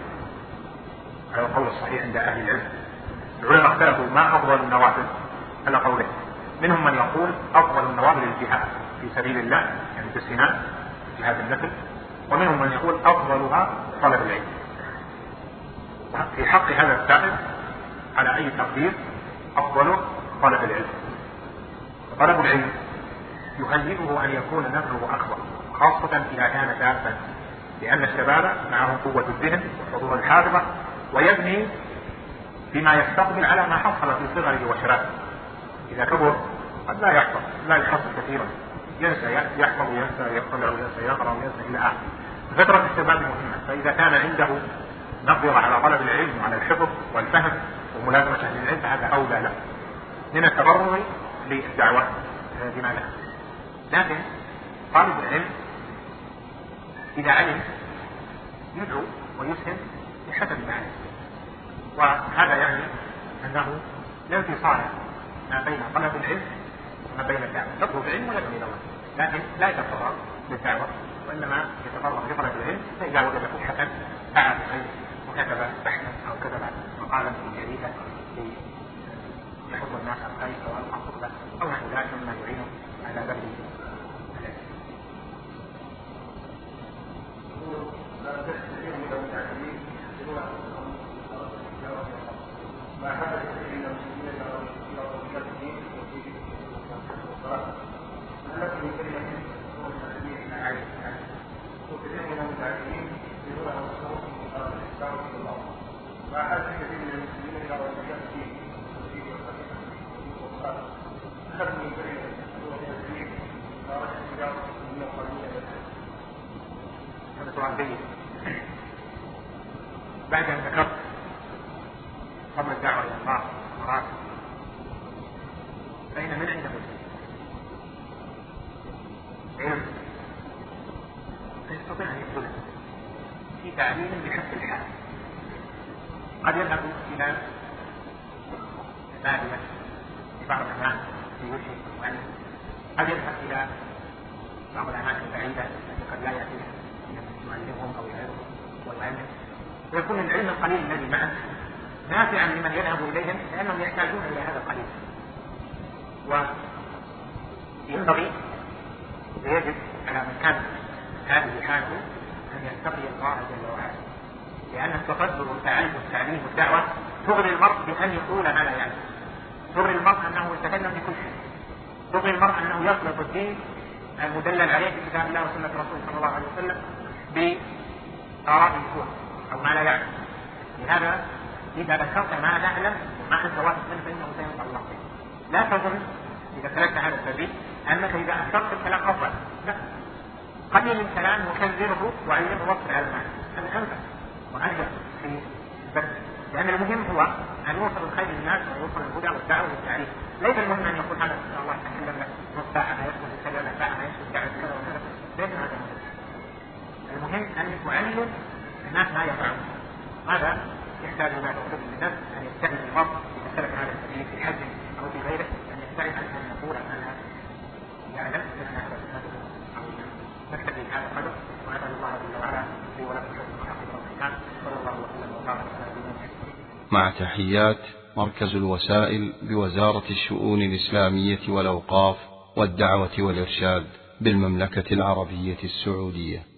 على القول الصحيح عند أهل العلم. العلماء اختلفوا ما أفضل النوافل على قوله. منهم من يقول أفضل النوافل الجهاد في سبيل الله يعني في السنان جهاد النفل ومنهم من يقول أفضلها طلب العلم في حق هذا السائل على أي تقدير أفضل طلب العلم طلب العلم يهيئه أن يكون نفعه أكبر خاصة إذا كان شابا لأن الشباب معه قوة الذهن وحضور الحاضرة ويبني بما يستقبل على ما حصل في صغره وشبابه. إذا كبر قد لا يحفظ لا يحفظ كثيرا. ينسى يحفظ وينسى يطلع وينسى يقرأ وينسى إلى آخره. فترة الشباب مهمة. فإذا كان عنده مقدرة على طلب العلم وعلى الحفظ والفهم وملازمة أهل العلم فهذا أولى له. من التبرع للدعوة. بما له لكن طالب العلم إذا علم يدعو ويسهم بحسب ما وهذا يعني أنه لا انفصال ما بين طلب العلم وما بين الدعوة. يطلب العلم إلى الله لكن لا يتفرغ للدعوة. وإنما يتفرغ لطلب العلم فإذا وجد فسحة فعل الخير وكتب بحثا أو كتب مقالا في جريدة يحض الناس الخير أو الخطبة أو نحو ذلك مما يعينه على بذل ما حدث المسلمين بعد أن ذكرت قبل الدعوة إلى الله مراتب فإن من عنده علم فيستطيع أن يبذله في تعليم بحسب الحال قد يذهب إلى في بعض الأماكن في وجهه المعلم قد يذهب إلى بعض الأماكن البعيدة التي قد لا يأتيها يعلمهم أو يعلمهم ويعلم ويكون العلم القليل الذي معه نافعا لمن يذهب إليهم لأنهم يحتاجون إلى هذا القليل. وينبغي ويجب على من كان هذه حاله أن يتقي الله جل وعلا. لأن التقدم والتعلم والتعليم والدعوة تغري المرء بأن يقول ما لا يعلم. تغري المرء أنه يتكلم بكل شيء. تغري المرء أنه يطلق الدين المدلل عليه في كتاب الله وسنة رسوله صلى الله عليه وسلم بآراء الكون أو ما لا يعلم. لهذا إذا ذكرت ما نعلم وما أنت واثق منه فإنه سينفع الله. لا تظن إذا سلكت هذا السبيل أنك إذا أكثرت الكلام أفضل لا. قلل الكلام وكذره وعلمه وصل على المعنى هذا أنفع وأنجح في بس لأن المهم هو أن يوصل الخير للناس ويوصل الهدى والدعوة والتعريف ليس المهم أن يقول هذا الله تكلم لك نص ساعة يسكت يتكلم ساعة يسكت دعوة كذا وكذا ليس هذا المهم. أن تعلم الناس ما يفعلون. هذا يحتاج إلى توحيد النفس أن يستعين المرء إذا سلك هذا السبيل في حج أو في غيره أن يقول أنا مع تحيات مركز الوسائل بوزارة الشؤون الإسلامية والأوقاف والدعوة والإرشاد بالمملكة العربية السعودية.